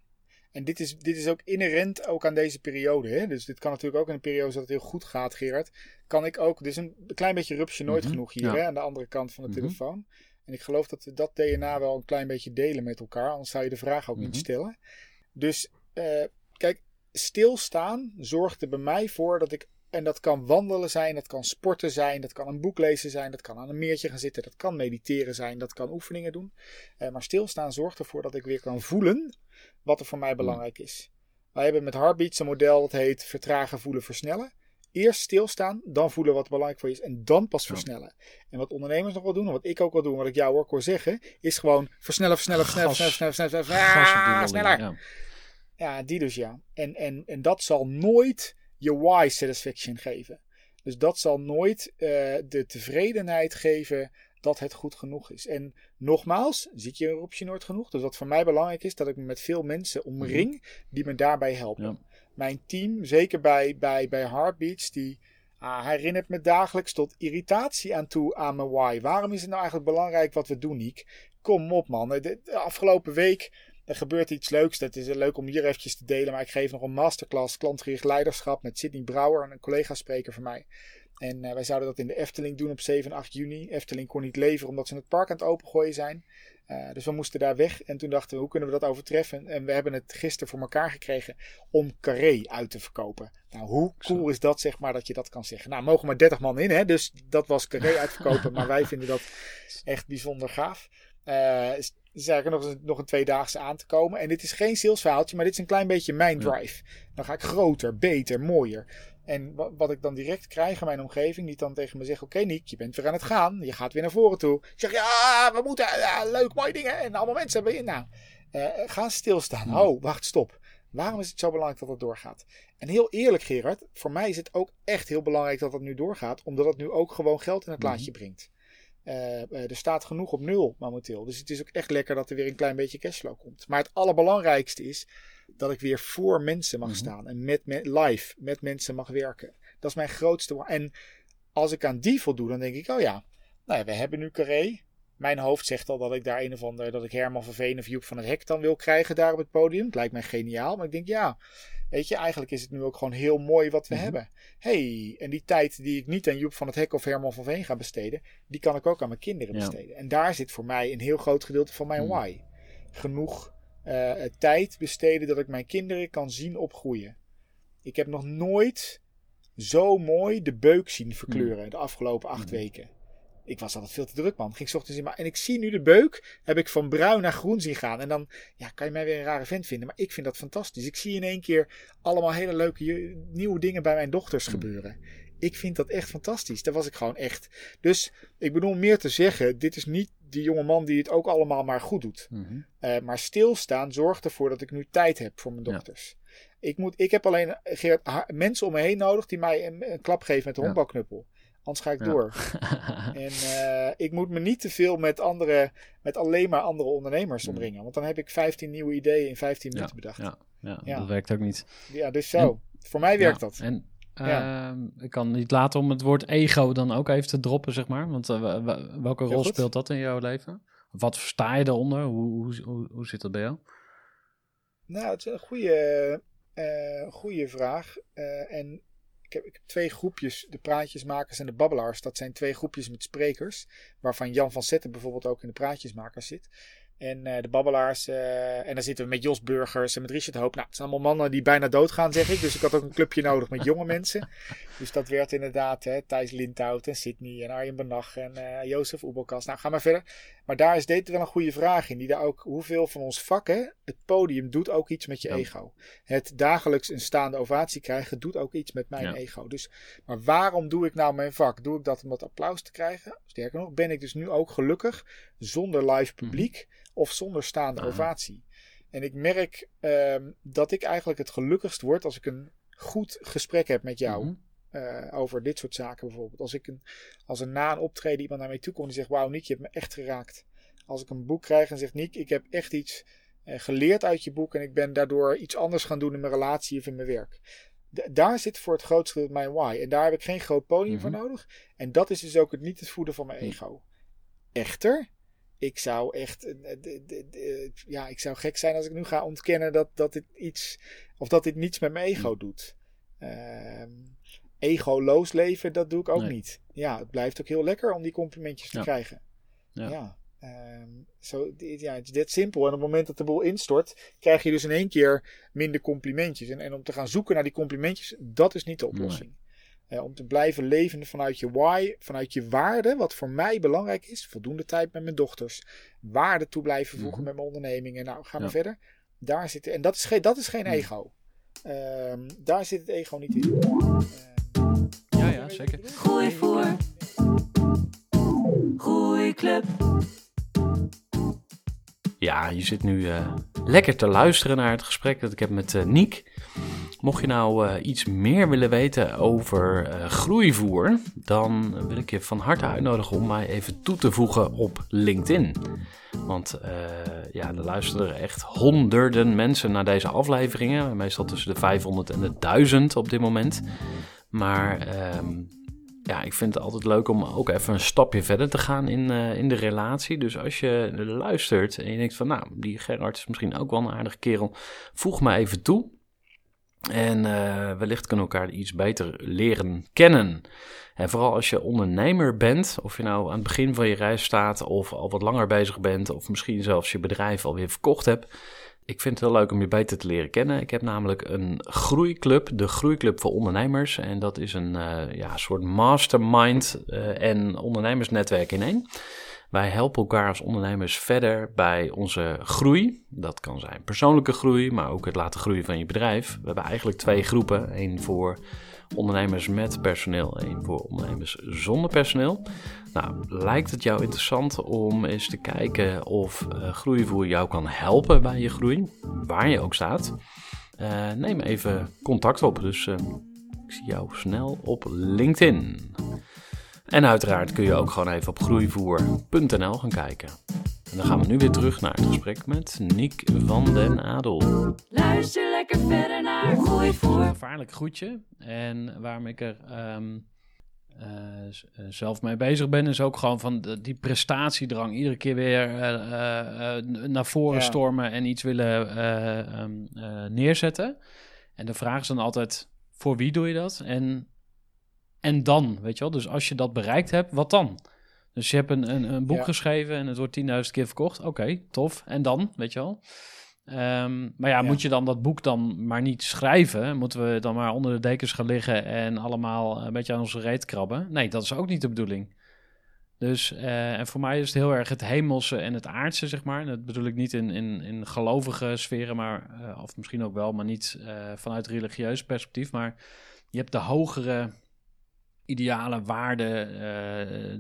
en dit is, dit is ook inherent ook aan deze periode. Hè? Dus dit kan natuurlijk ook in een periode dat het heel goed gaat, Gerard. Kan ik ook, dit is een klein beetje rupsje nooit mhm. genoeg hier, hè, aan de andere kant van de mhm. telefoon. En ik geloof dat we dat DNA wel een klein beetje delen met elkaar, anders zou je de vraag ook niet mhm. stellen. Dus uh, kijk, stilstaan zorgt er bij mij voor dat ik. En dat kan wandelen zijn, dat kan sporten zijn, dat kan een boek lezen zijn, dat kan aan een meertje gaan zitten, dat kan mediteren zijn, dat kan oefeningen doen. Eh, maar stilstaan zorgt ervoor dat ik weer kan voelen wat er voor mij belangrijk is. Wij hebben met Heartbeats een model dat heet vertragen, voelen, versnellen. Eerst stilstaan, dan voelen wat belangrijk voor je is en dan pas versnellen. En wat ondernemers nog wel doen, en wat ik ook wel doe, wat ik jou ook hoor zeggen, is gewoon versnellen, versnellen, versnellen, versnellen, versnellen, versnellen, versnellen, sneller. Ja, die dus ja. En, en, en dat zal nooit je why satisfaction geven. Dus dat zal nooit uh, de tevredenheid geven dat het goed genoeg is. En nogmaals, zit je op je nooit genoeg. Dus wat voor mij belangrijk is, dat ik me met veel mensen omring mhm. die me daarbij helpen. Mijn team, zeker bij, bij, bij Heartbeats, die ah, herinnert me dagelijks tot irritatie aan toe aan mijn why. Waarom is het nou eigenlijk belangrijk wat we doen, Niek? Kom op man, de afgelopen week er gebeurt iets leuks. Dat is leuk om hier eventjes te delen. Maar ik geef nog een masterclass klantgericht leiderschap met Sidney Brouwer, een collega-spreker van mij. En wij zouden dat in de Efteling doen op 7 en 8 juni. Efteling kon niet leveren omdat ze het park aan het opengooien zijn. Uh, dus we moesten daar weg. En toen dachten we, hoe kunnen we dat overtreffen? En we hebben het gisteren voor elkaar gekregen om Carré uit te verkopen. Nou, hoe cool is dat, zeg maar, dat je dat kan zeggen? Nou, mogen maar 30 man in, hè? Dus dat was Carré uitverkopen. *laughs* maar wij vinden dat echt bijzonder gaaf. Uh, is, is eigenlijk nog, een, nog een tweedaagse aan te komen. En dit is geen salesverhaaltje, maar dit is een klein beetje mijn drive. Dan ga ik groter, beter, mooier. En wat ik dan direct krijg in mijn omgeving, die dan tegen me zegt: Oké, Nick, je bent weer aan het gaan. Je gaat weer naar voren toe. Ik zeg: Ja, we moeten ja, leuk, mooie dingen. En allemaal mensen hebben. Nou, uh, ga stilstaan. Oh, wacht, stop. Waarom is het zo belangrijk dat het doorgaat? En heel eerlijk, Gerard, voor mij is het ook echt heel belangrijk dat het nu doorgaat, omdat het nu ook gewoon geld in het mhm. laadje brengt. Uh, er staat genoeg op nul momenteel. Dus het is ook echt lekker dat er weer een klein beetje cashflow komt. Maar het allerbelangrijkste is dat ik weer voor mensen mag mhm. staan en met, met live met mensen mag werken. Dat is mijn grootste. En als ik aan die voldoe, dan denk ik, oh ja, nou ja, we hebben nu Carré. Mijn hoofd zegt al dat ik daar een of ander, dat ik Herman van Veen of Joep van het Hek dan wil krijgen daar op het podium. Het lijkt mij geniaal, maar ik denk ja, weet je, eigenlijk is het nu ook gewoon heel mooi wat we mhm. hebben. hey, en die tijd die ik niet aan Joep van het Hek of Herman van Veen ga besteden, die kan ik ook aan mijn kinderen besteden. En daar zit voor mij een heel groot gedeelte van mijn mhm. why. Genoeg uh, tijd besteden dat ik mijn kinderen kan zien opgroeien. Ik heb nog nooit zo mooi de beuk zien verkleuren hmm. de afgelopen acht hmm. weken. Ik was altijd veel te druk, man. Ging ochtends in maar En ik zie nu de beuk, heb ik van bruin naar groen zien gaan. En dan ja, kan je mij weer een rare vent vinden. Maar ik vind dat fantastisch. Ik zie in één keer allemaal hele leuke nieuwe dingen bij mijn dochters hmm. gebeuren. Ik vind dat echt fantastisch. Daar was ik gewoon echt. Dus ik bedoel meer te zeggen, dit is niet die jonge man die het ook allemaal maar goed doet. Mm maar stilstaan zorgt ervoor dat ik nu tijd heb voor mijn dochters. Ik, moet, ik heb alleen mensen om me heen nodig die mij een, klap geven met de ja. Anders ga ik door. *laughs* en uh, ik moet me niet te veel met, andere, met alleen maar andere ondernemers mm. omringen. Want dan heb ik 15 nieuwe ideeën in 15 minuten bedacht. Ja, ja, dat werkt ook niet. Ja, dus zo. Voor mij werkt dat. En Ehm, ik kan niet laten om het woord ego dan ook even te droppen, zeg maar. Want uh, welke rol speelt dat in jouw leven? Wat versta je eronder? Hoe, hoe, hoe, zit dat bij jou? Nou, het is een goede, uh, goede vraag. En ik heb, ik heb, twee groepjes, de praatjesmakers en de babbelaars. Dat zijn twee groepjes met sprekers. Waarvan Jan van Zetten bijvoorbeeld ook in de praatjesmakers zit. En uh, de babbelaars. Uh, en dan zitten we met Jos Burgers en met Richard Hoop. Nou, het zijn allemaal mannen die bijna doodgaan, zeg ik. Dus ik had ook een clubje nodig met jonge mensen. Dus dat werd inderdaad hè, Thijs Lindhout en Sydney en Arjen Benach en uh, Jozef Oebelkas. Nou, ga maar verder. Maar daar is dit wel een goede vraag in. Die daar ook, hoeveel van ons vakken, het podium doet ook iets met je ego. Het dagelijks een staande ovatie krijgen doet ook iets met mijn ego. Dus, maar waarom doe ik nou mijn vak? Doe ik dat om dat applaus te krijgen? Sterker nog, ben ik dus nu ook gelukkig zonder live mhm. publiek of zonder staande ovatie. En ik merk um, dat ik eigenlijk het gelukkigst word als ik een goed gesprek heb met jou. Mm over dit soort zaken bijvoorbeeld. Als ik een, als een na een optreden iemand naar mij toe komt en zegt: Wauw, Nick, je hebt me echt geraakt. Als ik een boek krijg en zegt: Nick, ik heb echt iets uh, geleerd uit je boek en ik ben daardoor iets anders gaan doen in mijn relatie of in mijn werk. daar zit voor het grootste mijn why. En daar heb ik geen groot podium voor mhm. nodig. En dat is dus ook het niet het voeden van mijn ego. Echter, ik zou echt, uh, ja, ik zou gek zijn als ik nu ga ontkennen dat, dat dit iets, of dat dit niets met mijn ego hm. doet. Uh, egoloos leven, dat doe ik ook niet. Ja, het blijft ook heel lekker om die complimentjes te krijgen. Ja. ja. Um, so, ja, het is dit simpel. En op het moment dat de boel instort, krijg je dus in één keer minder complimentjes. En, en om te gaan zoeken naar die complimentjes, dat is niet de oplossing. Uh, om te blijven leven vanuit je why, vanuit je waarde, wat voor mij belangrijk is. Voldoende tijd met mijn dochters. Waarde toe blijven voegen mhm. met mijn ondernemingen. Nou, ga maar verder. Daar zit, en dat is geen, dat is geen ego. Uh, daar zit het ego niet in. Uh, ja, ja, zeker. Gooi voor. Groeiclub. Ja, je zit nu uh, lekker te luisteren naar het gesprek dat ik heb met uh, Niek. Mocht je nou uh, iets meer willen weten over groeivoer, dan wil ik je van harte uitnodigen om mij even toe te voegen op LinkedIn. Want ja, er luisteren echt honderden mensen naar deze afleveringen. Meestal tussen de 500 en de 1000 op dit moment. Maar ehm, ja, ik vind het altijd leuk om ook even een stapje verder te gaan in, in de relatie. Dus als je luistert en je denkt van nou, die Gerard is misschien ook wel een aardige kerel, voeg me even toe. En wellicht kunnen we elkaar iets beter leren kennen. En vooral als je ondernemer bent, of je nou aan het begin van je reis staat of al wat langer bezig bent, of misschien zelfs je bedrijf alweer verkocht hebt. Ik vind het heel leuk om je beter te leren kennen. Ik heb namelijk een groeiclub, de Groeiclub voor Ondernemers. En dat is een uh, ja, soort mastermind uh, en ondernemersnetwerk in één. Wij helpen elkaar als ondernemers verder bij onze groei. Dat kan zijn persoonlijke groei, maar ook het laten groeien van je bedrijf. We hebben eigenlijk twee groepen. Eén voor ondernemers met personeel, één voor ondernemers zonder personeel. Nou, lijkt het jou interessant om eens te kijken of uh, Groeivoer jou kan helpen bij je groei, waar je ook staat? Uh, neem even contact op. Dus uh, ik zie jou snel op LinkedIn. En uiteraard kun je ook gewoon even op groeivoer.nl gaan kijken. En dan gaan we nu weer terug naar het gesprek met Niek van den Adel. Luister lekker verder naar Groeivoer. Een gevaarlijk groetje. En waarom ik er um, uh, zelf mee bezig ben, is ook gewoon van de, die prestatiedrang. Iedere keer weer uh, uh, naar voren ja. stormen en iets willen um, neerzetten. En de vraag is dan altijd, voor wie doe je dat? En, en dan, weet je wel? Dus als je dat bereikt hebt, wat dan? Dus je hebt een, een, een boek ja. geschreven en het wordt 10.000 keer verkocht. Oké, okay, tof. En dan, weet je wel? Um, maar ja, ja, moet je dan dat boek dan maar niet schrijven? Moeten we dan maar onder de dekens gaan liggen en allemaal een beetje aan onze reet krabben? Nee, dat is ook niet de bedoeling. Dus, uh, en voor mij is het heel erg het hemelse en het aardse, zeg maar. Dat bedoel ik niet in, in, in gelovige sferen, maar, uh, of misschien ook wel, maar niet uh, vanuit religieus perspectief. Maar je hebt de hogere idealen, waarden,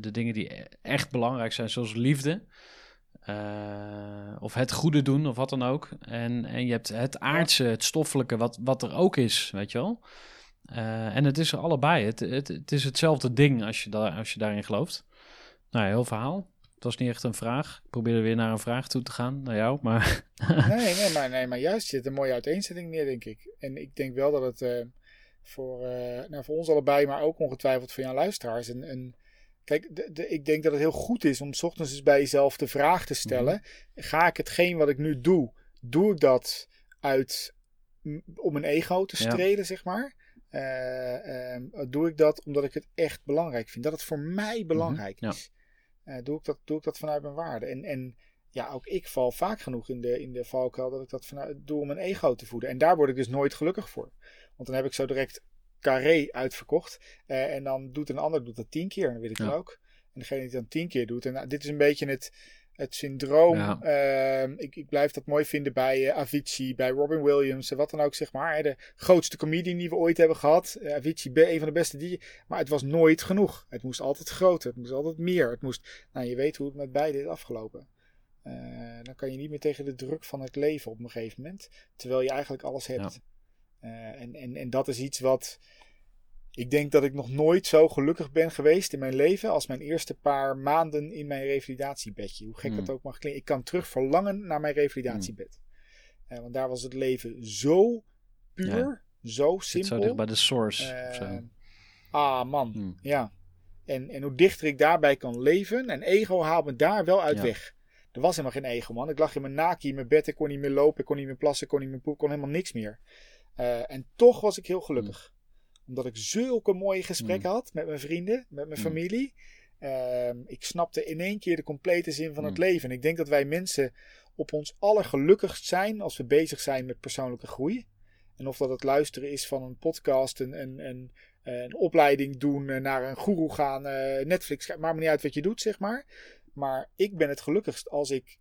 de dingen die echt belangrijk zijn, zoals liefde. Uh, of het goede doen, of wat dan ook. En, en je hebt het aardse, het stoffelijke, wat, wat er ook is, weet je wel. Uh, en het is er allebei. Het, het, het is hetzelfde ding als je, daar, als je daarin gelooft. Nou, heel verhaal. Het was niet echt een vraag. Ik probeerde weer naar een vraag toe te gaan, naar jou, maar... nee, nee, maar, nee, maar juist zit een mooie uiteenzetting neer, denk ik. En ik denk wel dat het uh, voor, nou, voor ons allebei, maar ook ongetwijfeld voor jouw luisteraars... een, een Kijk, de, de, ik denk dat het heel goed is om s ochtends eens bij jezelf de vraag te stellen: mm -hmm. ga ik hetgeen wat ik nu doe, doe ik dat uit om een ego te strelen, ja. zeg maar? Uh, uh, doe ik dat omdat ik het echt belangrijk vind? Dat het voor mij belangrijk mm -hmm. is. Ja. Uh, doe, ik dat, doe ik dat vanuit mijn waarde? En, en ja, ook ik val vaak genoeg in de, in de valkuil dat ik dat vanuit, doe om mijn ego te voeden. En daar word ik dus nooit gelukkig voor. Want dan heb ik zo direct carré uitverkocht. Uh, en dan doet een ander doet dat tien keer. Dan weet ik ja. ook. En degene die dan tien keer doet. En nou, dit is een beetje het, het syndroom. Ja. Uh, ik, ik blijf dat mooi vinden bij uh, Avicii, bij Robin Williams. en wat dan ook, zeg maar. De grootste comedian die we ooit hebben gehad. Uh, Avicii, een van de beste die. Maar het was nooit genoeg. Het moest altijd groter. Het moest altijd meer. Het moest. Nou, je weet hoe het met beide is afgelopen. dan kan je niet meer tegen de druk van het leven op een gegeven moment. Terwijl je eigenlijk alles hebt. Ja. Uh, en, en, en dat is iets wat. Ik denk dat ik nog nooit zo gelukkig ben geweest in mijn leven als mijn eerste paar maanden in mijn revalidatiebedje. Hoe gek mm. dat ook mag klinken. Ik kan terug verlangen naar mijn revalidatiebed. Mm. Uh, want daar was het leven zo puur, ja. zo simpel. Zo dicht bij de source. Uh, ah man, mm. ja. En, en hoe dichter ik daarbij kan leven. En ego haalt me daar wel uit ja. weg. Er was helemaal geen ego man. Ik lag in mijn naki in mijn bed. Ik kon niet meer lopen. Ik kon niet meer plassen. Ik kon niet meer poepen. Ik kon helemaal niks meer. Uh, en toch was ik heel gelukkig. Mm. Omdat ik zulke mooie gesprekken mm. had met mijn vrienden, met mijn mm. familie. Uh, ik snapte in één keer de complete zin van het leven. En ik denk dat wij mensen op ons allergelukkigst zijn als we bezig zijn met persoonlijke groei. En of dat het luisteren is van een podcast, een, een, een, een opleiding doen, eh, naar een guru gaan, uh, Netflix, maakt me niet uit wat je doet, zeg maar. Maar ik ben het gelukkigst als ik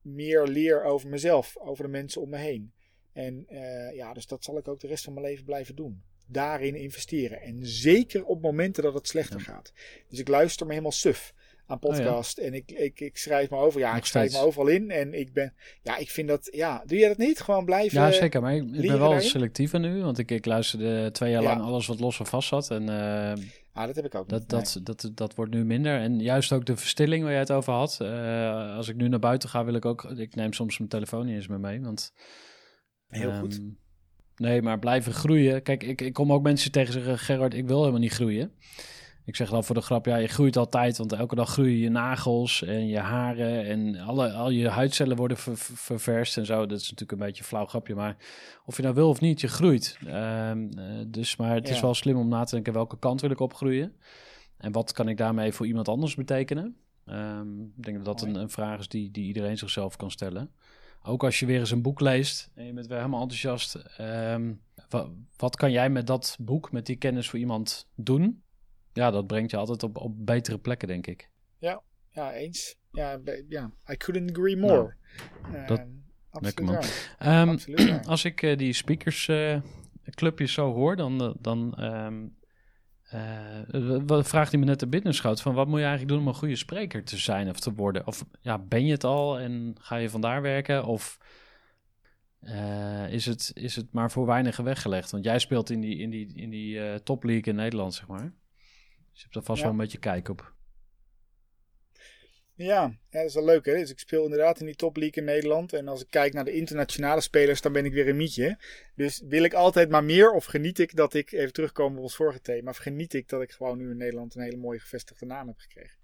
meer leer over mezelf, over de mensen om me heen. En uh, ja, dus dat zal ik ook de rest van mijn leven blijven doen. Daarin investeren. En zeker op momenten dat het slechter ja. gaat. Dus ik luister me helemaal suf aan podcast. Oh ja. En ik, ik, ik schrijf me over. Ja, Nog ik schrijf steeds. me overal in. En ik ben. Ja, ik vind dat. Ja, doe je dat niet? Gewoon blijven. Ja, zeker. Maar ik, ik ben wel daarin? selectiever nu. Want ik, ik luisterde twee jaar ja. lang alles wat los en vast zat. En. Uh, Ah, dat heb ik ook. Dat, dat, nee. dat, dat, dat wordt nu minder. En juist ook de verstilling waar jij het over had. Uh, als ik nu naar buiten ga, wil ik ook. Ik neem soms mijn telefoon niet eens meer mee. Want Heel um, goed. Nee, maar blijven groeien. Kijk, ik, ik kom ook mensen tegen zeggen: Gerard, ik wil helemaal niet groeien. ik zeg dan voor de grap, ja, je groeit altijd, want elke dag groeien je nagels en je haren en alle, al je huidcellen worden ververst en zo. Dat is natuurlijk een beetje een flauw grapje, maar of je nou wil of niet, je groeit. Ehm, eh, dus, maar het is wel slim om na te denken welke kant wil ik opgroeien en wat kan ik daarmee voor iemand anders betekenen. Um, ik denk dat dat een, een, vraag is die, die iedereen zichzelf kan stellen. Ook als je weer eens een boek leest en je bent weer helemaal enthousiast. Ehm, wat, wat kan jij met dat boek, met die kennis voor iemand doen? ja, dat brengt je altijd op, op betere plekken, denk ik. Ja, ja eens. Ja, ja I couldn't agree more. Nou, dat, uh, absoluut, *clears throat* als ik uh, die speakers uh, clubjes zo hoor, dan, dan um, vraagt hij me net de binnenschoot van wat moet je eigenlijk doen om een goede spreker te zijn of te worden? Of ja, ben je het al en ga je vandaar werken? Of is, het, is het maar voor weinigen weggelegd? Want jij speelt in die, in die, in die top league in Nederland, zeg maar. Dus je hebt er vast wel een beetje kijk op. Ja, ja, dat is wel leuk. Hè? Dus ik speel inderdaad in die top league in Nederland. En als ik kijk naar de internationale spelers, dan ben ik weer een mietje. Dus wil ik altijd maar meer of geniet ik dat ik, even terugkomen op ons vorige thema, of geniet ik dat ik gewoon nu in Nederland een hele mooie gevestigde naam heb gekregen.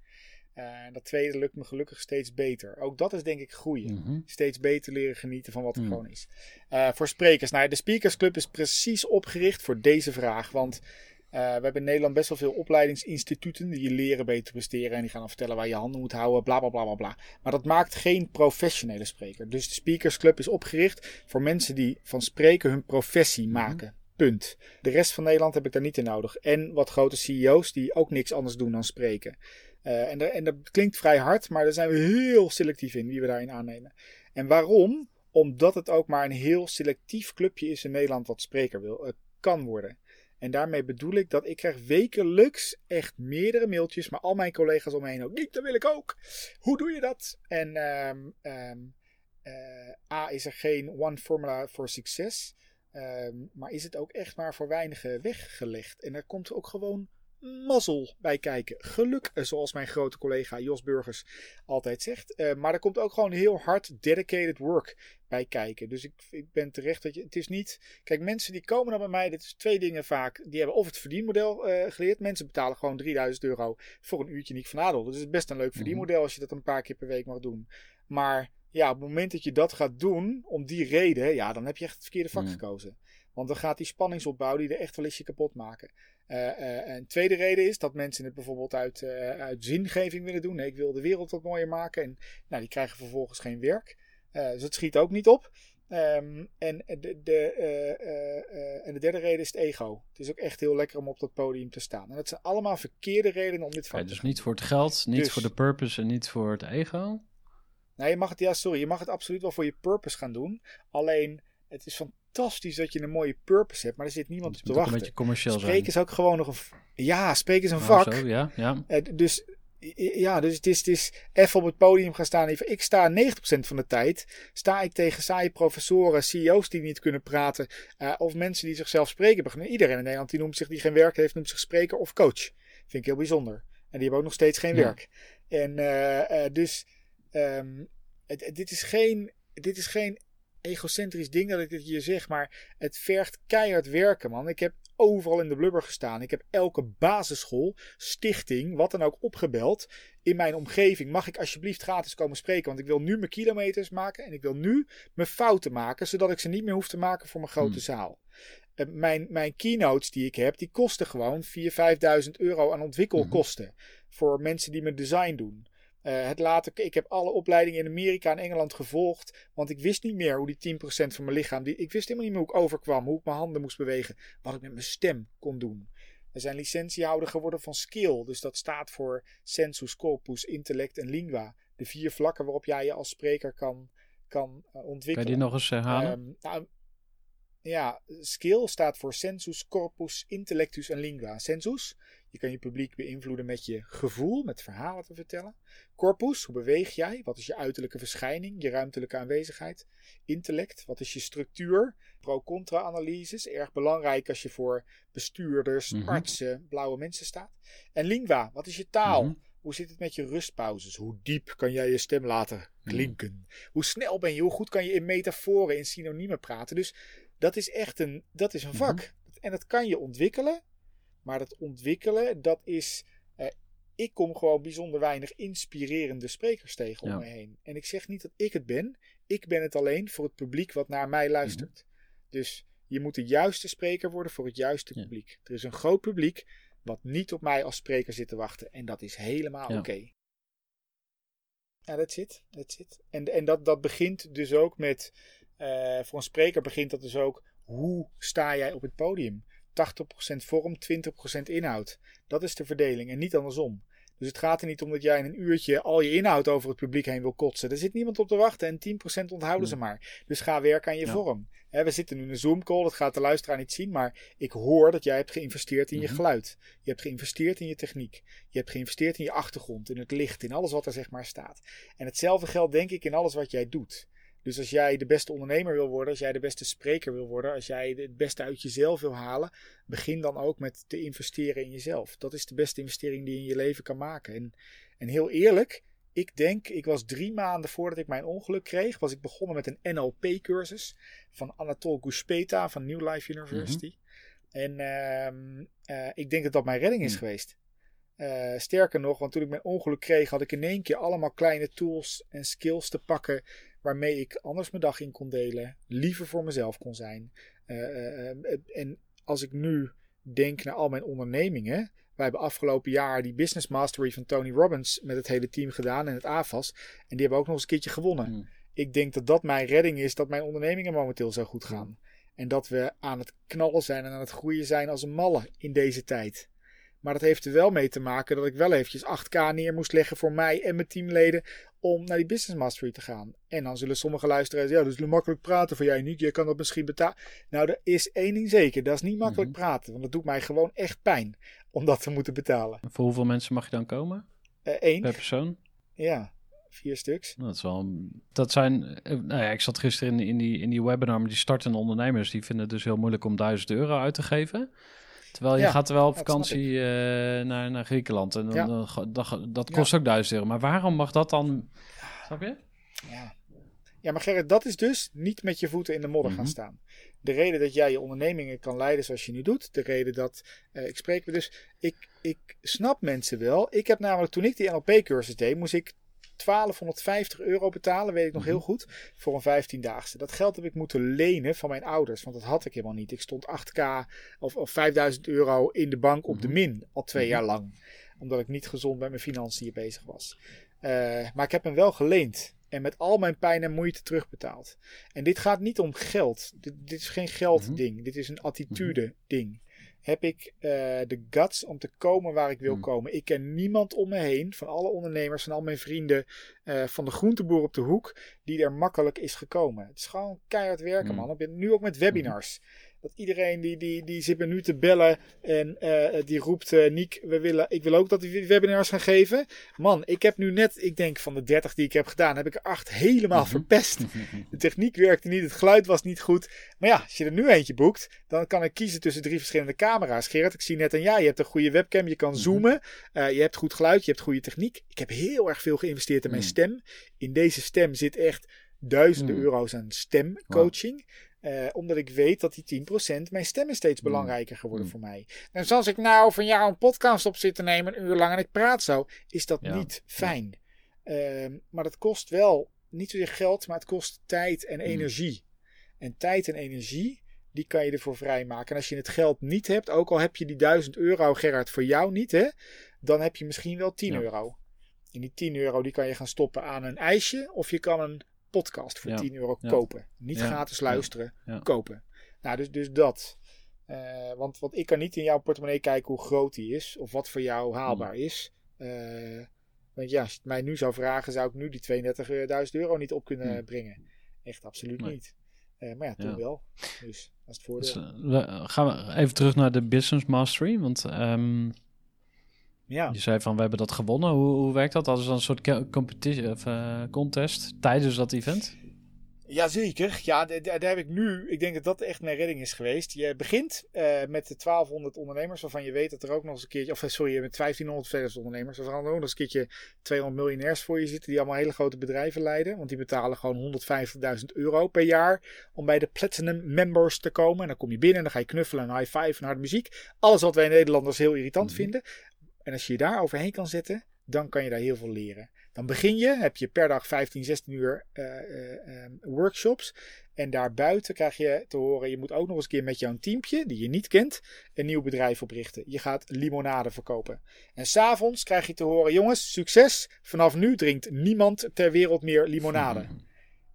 Uh, dat tweede lukt me gelukkig steeds beter. Ook dat is denk ik groeien. Mhm. Steeds beter leren genieten van wat er mhm. gewoon is. Uh, voor sprekers. Nou, de Speakers Club is precies opgericht voor deze vraag. Want we hebben in Nederland best wel veel opleidingsinstituten die je leren beter presteren. En die gaan dan vertellen waar je handen moet houden, bla bla bla bla bla. Maar dat maakt geen professionele spreker. Dus de Speakers Club is opgericht voor mensen die van spreken hun professie mhm. maken. Punt. De rest van Nederland heb ik daar niet in nodig. En wat grote CEO's die ook niks anders doen dan spreken. Uh, en, en, dat klinkt vrij hard, maar daar zijn we heel selectief in wie we daarin aannemen. En waarom? Omdat het ook maar een heel selectief clubje is in Nederland wat spreker wil, uh, kan worden. En daarmee bedoel ik dat ik krijg wekelijks echt meerdere mailtjes, maar al mijn collega's om me heen ook niet. Dat wil ik ook. Hoe doe je dat? En um, um, uh, A, is er geen one formula voor succes. Um, maar is het ook echt maar voor weinigen weggelegd. En er komt ook gewoon mazzel bij kijken. Geluk, eh, zoals mijn grote collega Jos Burgers altijd zegt. Uh, maar er komt ook gewoon heel hard dedicated work bij kijken. Dus ik, ik ben terecht dat je. Het is niet. Kijk, mensen die komen dan bij mij. Dit is twee dingen vaak. Die hebben of het verdienmodel uh, geleerd. Mensen betalen gewoon 3000 euro voor een uurtje Niek van Adel. Dus het is best een leuk mhm. verdienmodel als je dat een paar keer per week mag doen. Maar ja, op het moment dat je dat gaat doen, om die reden, ja, dan heb je echt het verkeerde vak mhm. gekozen. Want dan gaat die spanningsopbouw die er echt wel eens je kapot maken. Uh, een tweede reden is dat mensen het bijvoorbeeld uit, uh, uit zingeving willen doen. Nee, ik wil de wereld wat mooier maken. En nou, die krijgen vervolgens geen werk. dus het schiet ook niet op. Um, en, de, de, en de derde reden is het ego. Het is ook echt heel lekker om op dat podium te staan. En dat zijn allemaal verkeerde redenen om dit van te Dus niet voor het geld, niet dus voor de purpose en niet voor het ego? Nee, je mag het, ja, sorry, je mag het absoluut wel voor je purpose gaan doen. Alleen, het is van fantastisch dat je een mooie purpose hebt, maar er zit niemand op te wachten. Een beetje commercieel spreken is ook gewoon nog een. Ja, spreken is een oh, vak. Zo, ja, ja. Uh, dus ja, dus het is, het is even op het podium gaan staan. Ik sta 90% van de tijd sta ik tegen saaie professoren, CEO's die niet kunnen praten, uh, of mensen die zichzelf spreken beginnen. Iedereen in Nederland die noemt zich die geen werk heeft, noemt zich spreker of coach. Vind ik heel bijzonder. En die hebben ook nog steeds geen werk. En uh, dus um, het, dit is geen, dit is geen egocentrisch ding dat ik dit hier zeg, maar het vergt keihard werken, man. Ik heb overal in de blubber gestaan. Ik heb elke basisschool, stichting, wat dan ook opgebeld. In mijn omgeving mag ik alsjeblieft gratis komen spreken, want ik wil nu mijn kilometers maken en ik wil nu mijn fouten maken, zodat ik ze niet meer hoef te maken voor mijn grote hmm. zaal. Uh, mijn, mijn keynotes die ik heb, die kosten gewoon 4.000, 5.000 euro aan ontwikkelkosten. Hmm. Voor mensen die mijn design doen. Uh, het later, ik heb alle opleidingen in Amerika en Engeland gevolgd. Want ik wist niet meer hoe die 10% van mijn lichaam. Die, ik wist helemaal niet meer hoe ik overkwam. Hoe ik mijn handen moest bewegen. Wat ik met mijn stem kon doen. We zijn licentiehouder geworden van Skill. Dus dat staat voor sensus, corpus, intellect en lingua. De vier vlakken waarop jij je als spreker kan, kan uh, ontwikkelen. Kan je die nog eens herhalen? Um, nou, ja, skill staat voor sensus, corpus, intellectus en lingua. Sensus, je kan je publiek beïnvloeden met je gevoel, met verhalen te vertellen. Corpus, hoe beweeg jij? Wat is je uiterlijke verschijning, je ruimtelijke aanwezigheid? Intellect, wat is je structuur? Pro-contra-analyses, erg belangrijk als je voor bestuurders, mhm. artsen, blauwe mensen staat. En lingua, wat is je taal? Mhm. Hoe zit het met je rustpauzes? Hoe diep kan jij je stem laten mhm. klinken? Hoe snel ben je? Hoe goed kan je in metaforen, in synoniemen praten? Dus dat is echt een, dat is een vak. En dat kan je ontwikkelen. Maar dat ontwikkelen, dat is ik kom gewoon bijzonder weinig inspirerende sprekers tegen om me heen. En ik zeg niet dat ik het ben. Ik ben het alleen voor het publiek wat naar mij luistert. Mhm. Dus je moet de juiste spreker worden voor het juiste publiek. Er is een groot publiek wat niet op mij als spreker zit te wachten. En dat is helemaal oké. Okay. Ja, that's it. That's it. En, en dat, dat begint dus ook met, uh, voor een spreker begint dat dus ook, hoe sta jij op het podium? 80% vorm, 20% inhoud. Dat is de verdeling en niet andersom. Dus het gaat er niet om dat jij in een uurtje al je inhoud over het publiek heen wil kotsen. Er zit niemand op te wachten en 10% onthouden ze maar. Dus ga werken aan je vorm. we zitten nu in een Zoom-call, dat gaat de luisteraar niet zien, maar ik hoor dat jij hebt geïnvesteerd in je mhm. geluid. Je hebt geïnvesteerd in je techniek. Je hebt geïnvesteerd in je achtergrond, in het licht, in alles wat er zeg maar staat. En hetzelfde geldt denk ik in alles wat jij doet. Dus als jij de beste ondernemer wil worden, als jij de beste spreker wil worden, als jij het beste uit jezelf wil halen, begin dan ook met te investeren in jezelf. Dat is de beste investering die je in je leven kan maken. En, en heel eerlijk, ik denk, ik was drie maanden voordat ik mijn ongeluk kreeg, was ik begonnen met een NLP-cursus van Anatol Guspeta van New Life University. Mhm. En uh, uh, ik denk dat dat mijn redding is mhm. geweest. Uh, sterker nog, want toen ik mijn ongeluk kreeg, had ik in één keer allemaal kleine tools en skills te pakken waarmee ik anders mijn dag in kon delen, liever voor mezelf kon zijn. Uh, en als ik nu denk naar al mijn ondernemingen. Wij hebben afgelopen jaar die Business Mastery van Tony Robbins met het hele team gedaan en het AFAS. En die hebben ook nog eens een keertje gewonnen. Hmm. Ik denk dat dat mijn redding is dat mijn ondernemingen momenteel zo goed gaan. En dat we aan het knallen zijn en aan het groeien zijn als een malle in deze tijd. Maar dat heeft er wel mee te maken dat ik wel eventjes 8k neer moest leggen voor mij en mijn teamleden om naar die Business Mastery te gaan. En dan zullen sommige luisteraars, ja, dat is makkelijk praten voor jij niet. Je kan dat misschien betalen. Nou, er is één ding zeker. Dat is niet makkelijk mhm. praten. Want dat doet mij gewoon echt pijn om dat te moeten betalen. voor hoeveel mensen mag je dan komen? Eén. Uh, per persoon? Ja, vier stuks. Dat, is wel, dat zijn, eh, nou ja, ik zat gisteren in, in, die, in die webinar met die startende ondernemers. Die vinden het dus heel moeilijk om 1000 euro uit te geven. Terwijl je gaat wel op vakantie uh, naar, naar Griekenland. En dan, dat, dat kost ook 1000 euro. Maar waarom mag dat dan... Snap je? Ja. Ja, maar Gerrit, dat is dus niet met je voeten in de modder gaan mhm. staan. De reden dat jij je ondernemingen kan leiden zoals je nu doet. De reden dat, uh, ik spreek me dus, ik, ik snap mensen wel. Ik heb namelijk, toen ik die NLP-cursus deed, moest ik 1250 euro betalen, weet ik nog heel mhm. goed, voor een 15-daagse. Dat geld heb ik moeten lenen van mijn ouders, want dat had ik helemaal niet. Ik stond 8k of, of 5000 euro in de bank op de mhm. min, al twee mhm. jaar lang. Omdat ik niet gezond met mijn financiën bezig was. Uh, maar ik heb hem wel geleend. En met al mijn pijn en moeite terugbetaald. En dit gaat niet om geld. Dit, dit is geen geldding. Dit is een attitude ding heb ik uh, de guts om te komen waar ik wil hmm. komen. Ik ken niemand om me heen, van alle ondernemers, van al mijn vrienden, uh, van de groenteboer op de hoek, die er makkelijk is gekomen. Het is gewoon keihard werken, hmm. man. Ik ben nu ook met webinars. Dat iedereen die, die, die zit me nu te bellen en uh, die roept: uh, Niek, we willen, ik wil ook dat die webinars gaan geven. Man, ik heb nu net, ik denk van de 30 die ik heb gedaan, heb ik er acht helemaal mhm. verpest. De techniek werkte niet, het geluid was niet goed. Maar ja, als je er nu eentje boekt, dan kan ik kiezen tussen drie verschillende camera's. Gerard, ik zie net aan ja, je hebt een goede webcam, je kan mhm. zoomen, uh, je hebt goed geluid, je hebt goede techniek. Ik heb heel erg veel geïnvesteerd in mijn mhm. stem. In deze stem zit echt duizenden euro's aan stemcoaching. Uh, omdat ik weet dat die 10% mijn stem is steeds mm. belangrijker geworden mm. voor mij. En zoals ik nou van jou een podcast op zit te nemen, een uur lang en ik praat zo, is dat niet fijn. Uh, maar dat kost wel niet zozeer geld, maar het kost tijd en mm. energie. En tijd en energie, die kan je ervoor vrijmaken. En als je het geld niet hebt, ook al heb je die 1000 euro, Gerard, voor jou niet, hè, dan heb je misschien wel 10 euro. En die 10 euro die kan je gaan stoppen aan een ijsje, of je kan een podcast voor 10 euro kopen. Niet gratis luisteren, kopen. Nou, dus, dus dat. Uh, want, want ik kan niet in jouw portemonnee kijken hoe groot die is. Of wat voor jou haalbaar hmm. is. Uh, want ja, als je het mij nu zou vragen, zou ik nu die 32.000 euro niet op kunnen hmm. brengen. Echt absoluut niet. Uh, maar ja, toen wel. Dus dat is het voordeel. Dus, gaan we even terug naar de Business Mastery. Want um, ja. Je zei van we hebben dat gewonnen. Hoe, hoe werkt dat? Dat is dan een soort competitie of uh, contest tijdens dat event? Jazeker. Ja, daar heb ik nu. Ik denk dat dat echt mijn redding is geweest. Je begint uh, met de 1200 ondernemers, waarvan je weet dat er ook nog eens een keertje. Of eh, sorry, met 1500 verder ondernemers. Waarvan er ook nog eens een keertje 200 miljonairs voor je zitten. Die allemaal hele grote bedrijven leiden. Want die betalen gewoon 150.000 euro per jaar. Om bij de Platinum Members te komen. En dan kom je binnen en dan ga je knuffelen en high five en harde muziek. Alles wat wij Nederlanders heel irritant mhm. vinden. En als je je daar overheen kan zetten, dan kan je daar heel veel leren. Dan begin je, heb je per dag 15, 16 uur uh, workshops. En daarbuiten krijg je te horen, je moet ook nog eens een keer met jouw teampje, die je niet kent, een nieuw bedrijf oprichten. Je gaat limonade verkopen. En s'avonds krijg je te horen, jongens, succes. Vanaf nu drinkt niemand ter wereld meer limonade. Dan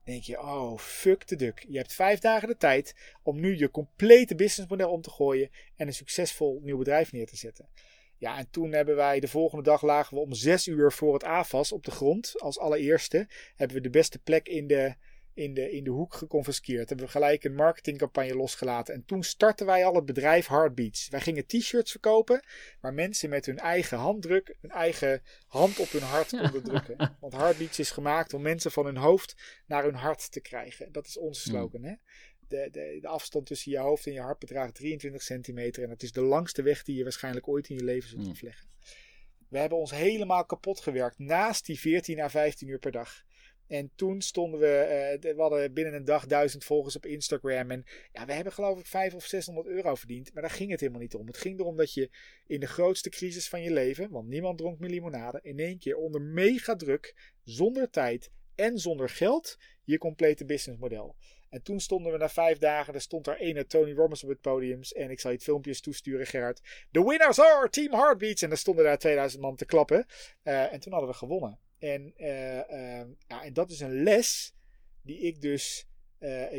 denk je, oh, fuck de duck. Je hebt vijf dagen de tijd om nu je complete businessmodel om te gooien en een succesvol nieuw bedrijf neer te zetten. Ja, en toen hebben wij de volgende dag lagen we om zes uur voor het AFAS op de grond. Als allereerste hebben we de beste plek in de, in de, in de hoek geconfiskeerd. Hebben we gelijk een marketingcampagne losgelaten. En toen startten wij al het bedrijf Heartbeats. Wij gingen t-shirts verkopen waar mensen met hun eigen handdruk, hun eigen hand op hun hart konden drukken. Want Heartbeats is gemaakt om mensen van hun hoofd naar hun hart te krijgen. Dat is onze hmm. slogan. Hè? De, de, de afstand tussen je hoofd en je hart bedraagt 23 centimeter. En dat is de langste weg die je waarschijnlijk ooit in je leven zult hmm. afleggen. We hebben ons helemaal kapot gewerkt. Naast die 14 à 15 uur per dag. En toen stonden we, uh, we hadden binnen een dag duizend volgers op Instagram. En ja, we hebben geloof ik 500 of 600 euro verdiend. Maar daar ging het helemaal niet om. Het ging erom dat je in de grootste crisis van je leven, want niemand dronk meer limonade, in één keer onder mega druk, zonder tijd en zonder geld, je complete businessmodel. En toen stonden we na vijf dagen, er stond daar ene Tony Robbins op het podium. En ik zal je het filmpjes toesturen, Gerard. The winners are Team Heartbeats. En er stonden daar 2000 man te klappen. Uh, en toen hadden we gewonnen. En, uh, uh, ja, en dat is een les die ik dus...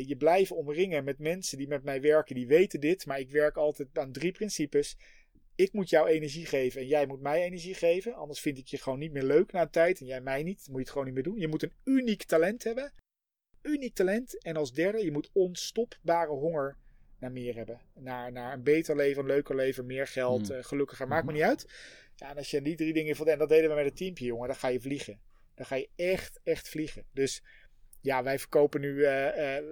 je blijven omringen met mensen die met mij werken, die weten dit. Maar ik werk altijd aan drie principes. Ik moet jou energie geven en jij moet mij energie geven. Anders vind ik je gewoon niet meer leuk na een tijd. En jij mij niet. Dan moet je het gewoon niet meer doen. Je moet een uniek talent hebben uniek talent. En als derde, je moet onstopbare honger naar meer hebben. Naar, naar een beter leven, een leuker leven, meer geld, mm. gelukkiger. Maakt me niet uit. Ja, en als je die drie dingen voldoet, en dat deden we met het teampje, jongen, dan ga je vliegen. Dan ga je echt, echt vliegen. Dus ja, wij verkopen nu, uh,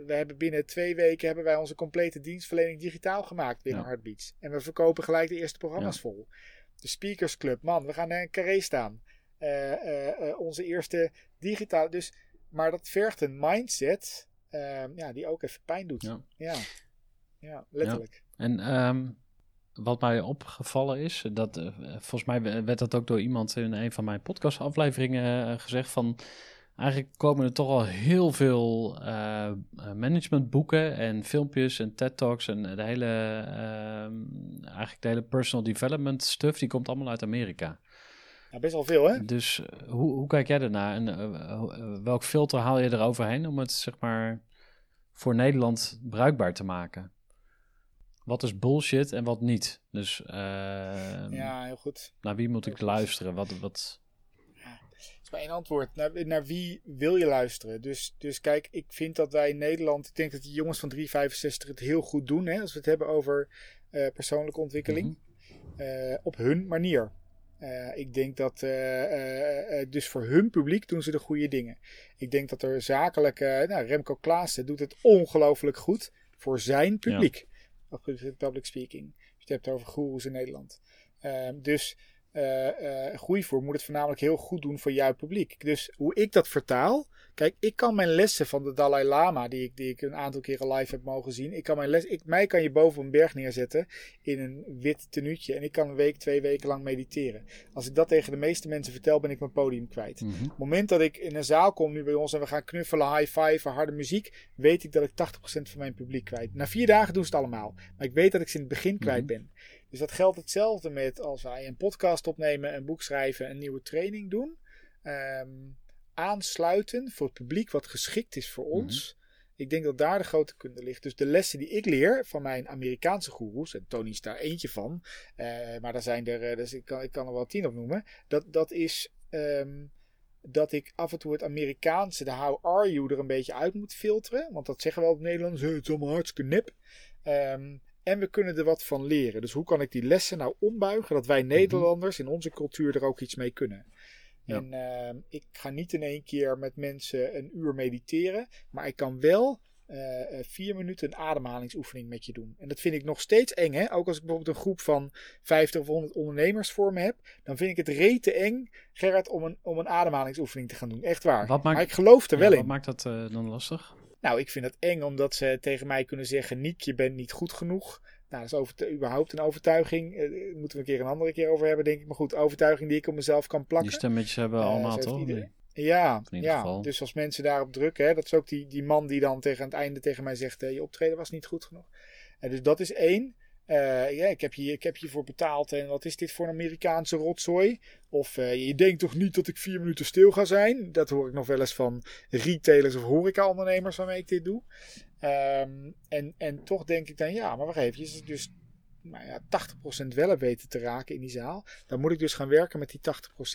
we hebben binnen twee weken hebben wij onze complete dienstverlening digitaal gemaakt binnen ja. Heartbeats. En we verkopen gelijk de eerste programma's vol. De Speakers Club, man, we gaan naar een carré staan. Onze eerste digitale, dus maar dat vergt een mindset ehm, ja, die ook even pijn doet. Ja, ja. ja letterlijk. En ehm, wat mij opgevallen is, dat uh, volgens mij werd dat ook door iemand in een van mijn podcastafleveringen uh, gezegd van eigenlijk komen er toch al heel veel uh, managementboeken en filmpjes en TED Talks en de hele, ehm, eigenlijk de hele personal development stuff, die komt allemaal uit Amerika. Ja, best wel veel, hè? Dus eh, hoe, hoe kijk jij ernaar? En eh, eh, welk filter haal je eroverheen om het, zeg maar, voor Nederland bruikbaar te maken? Wat is bullshit en wat niet? Dus ehm, ja, heel goed. Naar wie moet ik luisteren? Wat, wat... Ja, is maar één antwoord. Naar, naar wie wil je luisteren? Dus, dus kijk, ik vind dat wij in Nederland, ik denk dat die jongens van 365 het heel goed doen, hè, als we het hebben over persoonlijke ontwikkeling, mhm. op hun manier. Uh, ik denk dat uh, uh, dus voor hun publiek doen ze de goede dingen. Ik denk dat er zakelijk, nou, Remco Klaassen doet het ongelooflijk goed voor zijn publiek. Ja. Public speaking. Je het hebt over goeroes in Nederland. Ehm, dus groeivoer moet het voornamelijk heel goed doen voor jouw publiek. Dus hoe ik dat vertaal, Kijk, ik kan mijn lessen van de Dalai Lama, die ik, die ik een aantal keren live heb mogen zien. Ik kan mijn les, ik, mij kan je boven een berg neerzetten in een wit tenuutje. En ik kan een week, twee weken lang mediteren. Als ik dat tegen de meeste mensen vertel, ben ik mijn podium kwijt. Mm het moment dat ik in een zaal kom nu bij ons en we gaan knuffelen, high five, harde muziek, weet ik dat ik 80% van mijn publiek kwijt. Na vier dagen doen ze het allemaal. Maar ik weet dat ik ze in het begin kwijt mhm. ben. Dus dat geldt hetzelfde met als wij een podcast opnemen, een boek schrijven, een nieuwe training doen. Um, aansluiten voor het publiek wat geschikt is voor mhm. ons. Ik denk dat daar de grote kunde ligt. Dus de lessen die ik leer van mijn Amerikaanse goeroes, en Tony is daar eentje van, uh, maar daar zijn er, uh, dus ik kan, ik kan er wel tien op noemen. Dat, dat is um, dat ik af en toe het Amerikaanse, de how are you, er een beetje uit moet filteren. Want dat zeggen we wel op Nederlands, het is allemaal hartstikke nep. Um, en we kunnen er wat van leren. Dus hoe kan ik die lessen nou ombuigen dat wij mhm. Nederlanders in onze cultuur er ook iets mee kunnen? En uh, ik ga niet in één keer met mensen een uur mediteren, maar ik kan wel uh, vier minuten een ademhalingsoefening met je doen. En dat vind ik nog steeds eng. Hè? Ook als ik bijvoorbeeld een groep van 50 of 100 ondernemers voor me heb, dan vind ik het rete eng, Gerrit, om een, om een ademhalingsoefening te gaan doen. Echt waar. Maakt, maar ik geloof er wel in. Wat maakt dat uh, dan lastig? Nou, ik vind het eng omdat ze tegen mij kunnen zeggen: Niek, je bent niet goed genoeg. Nou, dat is over, überhaupt een overtuiging. Uh, moeten we een keer een andere keer over hebben, denk ik. Maar goed, overtuiging die ik op mezelf kan plakken. Die stemmetjes hebben we allemaal toch? Ja, ja. dus als mensen daarop drukken, hè, dat is ook die, die man die dan tegen het einde tegen mij zegt: je optreden was niet goed genoeg. En dus dat is één. Uh, ja, ik heb, je, ik heb voor betaald en wat is dit voor een Amerikaanse rotzooi? Of uh, je denkt toch niet dat ik vier minuten stil ga zijn? Dat hoor ik nog wel eens van retailers of horeca-ondernemers waarmee ik dit doe. Um, en, en toch denk ik dan, ja, maar wacht even. Dus nou ja, 80% wel heb weten te raken in die zaal. Dan moet ik dus gaan werken met die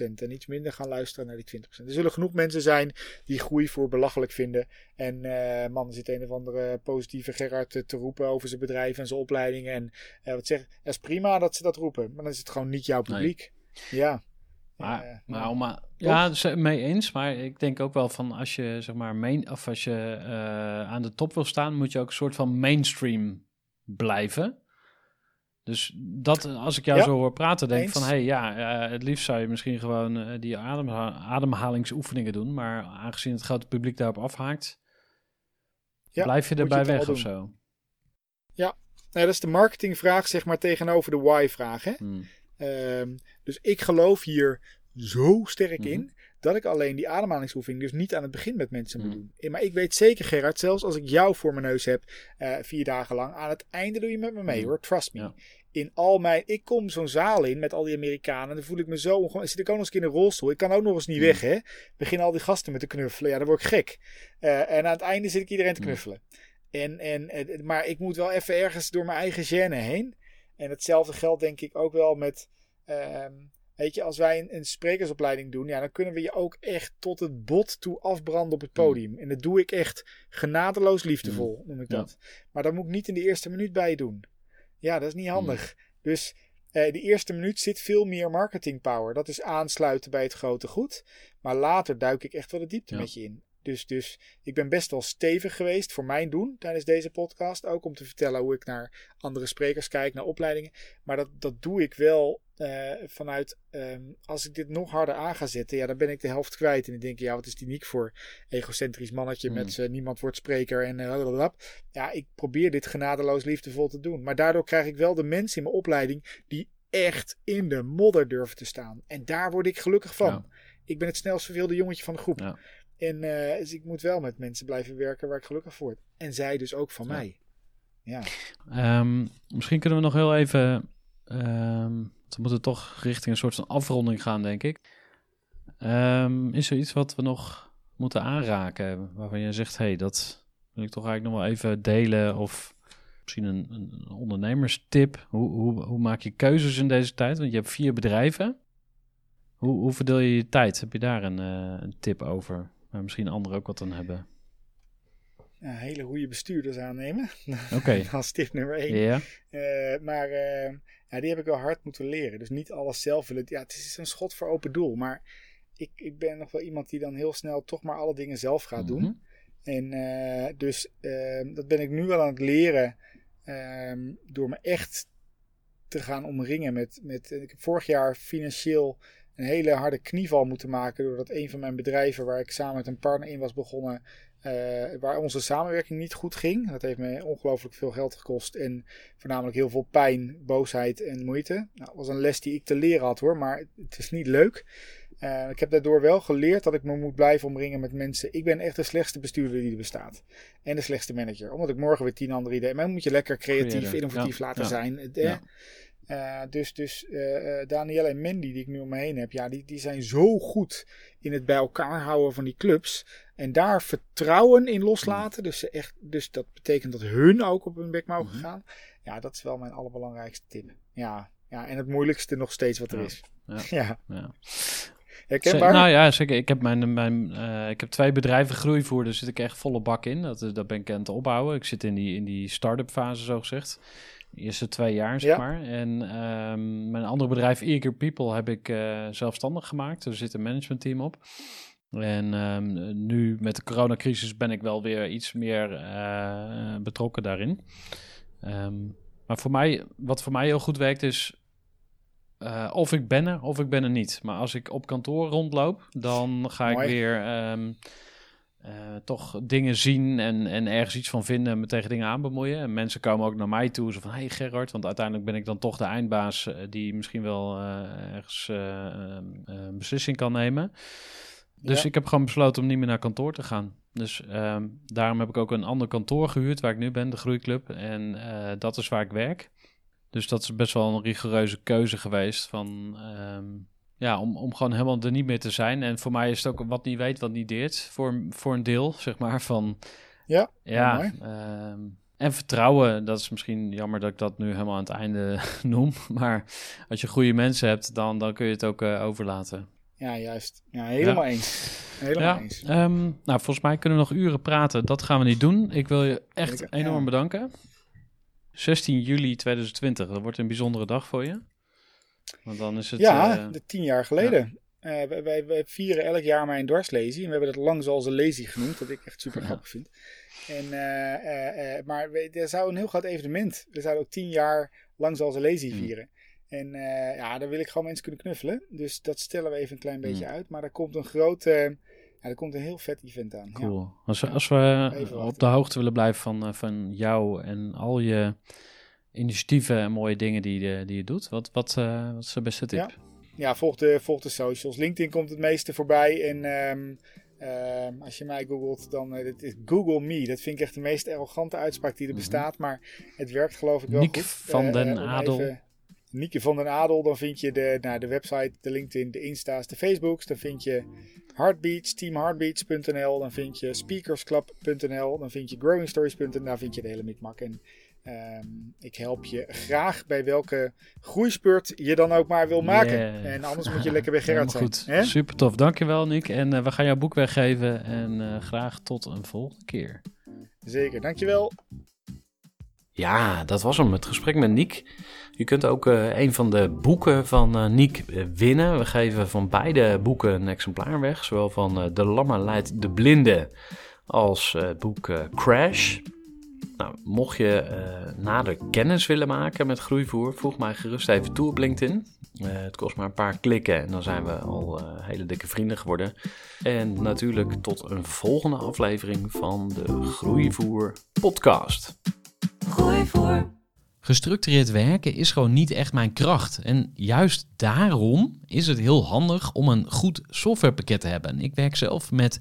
80% en iets minder gaan luisteren naar die 20%. Er zullen genoeg mensen zijn die groei voor belachelijk vinden. En uh, man, er zit een of andere positieve Gerard te, te roepen over zijn bedrijf en zijn opleidingen. En uh, wat zeg, het is prima dat ze dat roepen, maar dan is het gewoon niet jouw publiek. Ja. Maar, uh, maar, om, maar ja, dus, mee eens. Maar ik denk ook wel van als je zeg maar main, of als je aan de top wil staan, moet je ook een soort van mainstream blijven. Dus dat, als ik jou zo hoor praten, denk ik van... hé, hey, ja, uh, het liefst zou je misschien gewoon uh, die ademha ademhalingsoefeningen doen. Maar aangezien het grote publiek daarop afhaakt... Ja, blijf je erbij weg of zo? Ja, nou, dat is de marketingvraag zeg maar tegenover de why-vraag. Hmm. Um, dus ik geloof hier zo sterk -hmm. in dat ik alleen die ademhalingsoefening dus niet aan het begin met mensen moet hmm. doen. Maar ik weet zeker, Gerard, zelfs als ik jou voor mijn neus heb uh, vier dagen lang, aan het einde doe je met me mee hmm. hoor, trust me. In al mijn, ik kom zo'n zaal in met al die Amerikanen, dan voel ik me zo ongewoon. Zit ik ook nog eens in een rolstoel, ik kan ook nog eens niet hmm. weg, hè? Begin al die gasten met te knuffelen, ja, dan word ik gek. Uh, en aan het einde zit ik iedereen te knuffelen. En, en, maar ik moet wel even ergens door mijn eigen gêne heen. En hetzelfde geldt denk ik ook wel met. Ehm, Weet je, als wij een, een, sprekersopleiding doen, ja, dan kunnen we je ook echt tot het bot toe afbranden op het mm. podium. En dat doe ik echt genadeloos liefdevol, mm. noem ik dat. Maar dat moet ik niet in de eerste minuut bij je doen. Ja, dat is niet handig. Mm. Dus eh, de eerste minuut zit veel meer marketing power. Dat is aansluiten bij het grote goed. Maar later duik ik echt wel de diepte met je in. Dus, dus ik ben best wel stevig geweest voor mijn doen tijdens deze podcast. Ook om te vertellen hoe ik naar andere sprekers kijk, naar opleidingen. Maar dat, dat doe ik wel uh, vanuit, um, als ik dit nog harder aan ga zetten, ja, dan ben ik de helft kwijt. En dan denk ik, ja, wat is die Niek voor egocentrisch mannetje mm. met uh, niemand wordt spreker en uh, Ja, ik probeer dit genadeloos liefdevol te doen. Maar daardoor krijg ik wel de mensen in mijn opleiding die echt in de modder durven te staan. En daar word ik gelukkig van. Ja. Ik ben het snelst verveelde jongetje van de groep. Ja. En uh, dus ik moet wel met mensen blijven werken waar ik gelukkig voor word. En zij dus ook van ja. mij. Ja. Um, misschien kunnen we nog heel even um, we moeten toch richting een soort van afronding gaan, denk ik. Um, is er iets wat we nog moeten aanraken waarvan je zegt, hey, dat wil ik toch eigenlijk nog wel even delen of misschien een, een ondernemerstip. Hoe, hoe, hoe, maak je keuzes in deze tijd? Want je hebt vier bedrijven. Hoe, hoe verdeel je je tijd? Heb je daar een, uh, een tip over? Waar misschien anderen ook wat aan hebben. Ja, hele goede bestuurders aannemen. Oké. *laughs* Okay. Als tip nummer één. Ja. Uh, maar uh, ja, die heb ik wel hard moeten leren. Dus niet alles zelf willen. Ja, het is een schot voor open doel. Maar ik, ik ben nog wel iemand die dan heel snel toch maar alle dingen zelf gaat doen. Mhm. En uh, dus uh, dat ben ik nu wel aan het leren. Uh, door me echt te gaan omringen met, met. Ik heb vorig jaar financieel een hele harde knieval moeten maken. Doordat een van mijn bedrijven, waar ik samen met een partner in was begonnen, uh, waar onze samenwerking niet goed ging. Dat heeft me ongelooflijk veel geld gekost. En voornamelijk heel veel pijn, boosheid en moeite. Nou, dat was een les die ik te leren had hoor, maar het is niet leuk. Uh, ik heb daardoor wel geleerd dat ik me moet blijven omringen met mensen. Ik ben echt de slechtste bestuurder die er bestaat. En de slechtste manager. Omdat ik morgen weer tien andere ideeën. Maar moet je lekker creatief, innovatief ja, laten ja. zijn. Ja. Uh, dus dus uh, Danielle en Mandy, die ik nu om me heen heb, ja, die, die zijn zo goed in het bij elkaar houden van die clubs. En daar vertrouwen in loslaten. Dus, echt, dus dat betekent dat hun ook op hun bek mogen mm -hmm. gaan. Ja, dat is wel mijn allerbelangrijkste tip. Ja, ja en het moeilijkste nog steeds wat er ja. is. Ja. *laughs* ja. ja. Herkenbaar? Nou ja, zeker. Ik heb, mijn, mijn, uh, ik heb twee bedrijven groeivoer, daar zit ik echt volle bak in. Dat, dat ben ik aan het opbouwen. Ik zit in die, in die start-up fase, zo gezegd eerste twee jaar, zeg ja. maar. En um, mijn andere bedrijf, Eager People, heb ik uh, zelfstandig gemaakt. Er zit een managementteam op. En um, nu met de coronacrisis ben ik wel weer iets meer uh, betrokken daarin. Um, maar voor mij, wat voor mij heel goed werkt is... Uh, of ik ben er, of ik ben er niet. Maar als ik op kantoor rondloop, dan ga Mooi. ik weer... toch dingen zien en, en ergens iets van vinden, me tegen dingen aan bemoeien. En mensen komen ook naar mij toe, zo van, hey Gerard, want uiteindelijk ben ik dan toch de eindbaas die misschien wel ergens een beslissing kan nemen. Dus ik heb gewoon besloten om niet meer naar kantoor te gaan. Dus ehm, daarom heb ik ook een ander kantoor gehuurd waar ik nu ben, de Groeiclub. En dat is waar ik werk. Dus dat is best wel een rigoureuze keuze geweest van... Ehm, ja, om, om gewoon helemaal er niet meer te zijn. En voor mij is het ook wat niet weet, wat niet deert. Voor, voor een deel, zeg maar, van... Ja, ja ehm, en vertrouwen, dat is misschien jammer dat ik dat nu helemaal aan het einde *laughs* noem. Maar als je goede mensen hebt, dan, dan kun je het ook uh, overlaten. Ja, juist. Ja, helemaal eens. Helemaal eens. Um, nou, volgens mij kunnen we nog uren praten. Dat gaan we niet doen. Ik wil je echt enorm bedanken. 16 juli 2020, dat wordt een bijzondere dag voor je. Want dan is het... Ja, uh, de tien jaar geleden. Ja. Uh, wij, wij, vieren elk jaar mijn dwarslesie. En we hebben het lang zoals een lazy genoemd, wat ik echt super grappig vind. En, uh, maar er zou een heel groot evenement. We zouden ook tien jaar lang zoals een hmm. vieren. En ja, daar wil ik gewoon mensen kunnen knuffelen. Dus dat stellen we even een klein beetje hmm. uit. Maar er komt een grote ja, er komt een heel vet event aan. Cool. Als, we, als we op de hoogte willen blijven van, eh, van jou en al je initiatieven en mooie dingen die, je, die je doet, wat, wat, uh, wat is de beste tip? Ja, ja volg, de, volg de socials. LinkedIn komt het meeste voorbij. En um, um, als je mij googelt, dan uh, is Google Me. Dat vind ik echt de meest arrogante uitspraak die er mhm. bestaat. Maar het werkt geloof ik wel Nick goed. van den Adel. Even, Nieke van den Adel, dan vind je de, nou, de website, de LinkedIn, de Insta's, de Facebooks. Dan vind je Heartbeats, teamheartbeats.nl. Dan vind je speakersclub.nl. Dan vind je growingstories.nl. Daar vind je de hele mikmak. En um, ik help je graag bij welke groeispurt je dan ook maar wil maken. En anders moet je *laughs* lekker bij Gerard zijn. Goed. Hè? Super tof. Dankjewel Nick. En uh, we gaan jouw boek weggeven. En uh, graag tot een volgende keer. Zeker. Dankjewel. Ja, dat was hem. Het gesprek met Nick. Je kunt ook uh, een van de boeken van uh, Niek uh, winnen. We geven van beide boeken een exemplaar weg. Zowel van De Lammer leidt de Blinde als het boek Crash. Nou, mocht je nader kennis willen maken met groeivoer, voeg mij gerust even toe op LinkedIn. het kost maar een paar klikken en dan zijn we al hele dikke vrienden geworden. En natuurlijk tot een volgende aflevering van de Groeivoer podcast. Groeivoer. Gestructureerd werken is gewoon niet echt mijn kracht. En juist daarom is het heel handig om een goed softwarepakket te hebben. Ik werk zelf met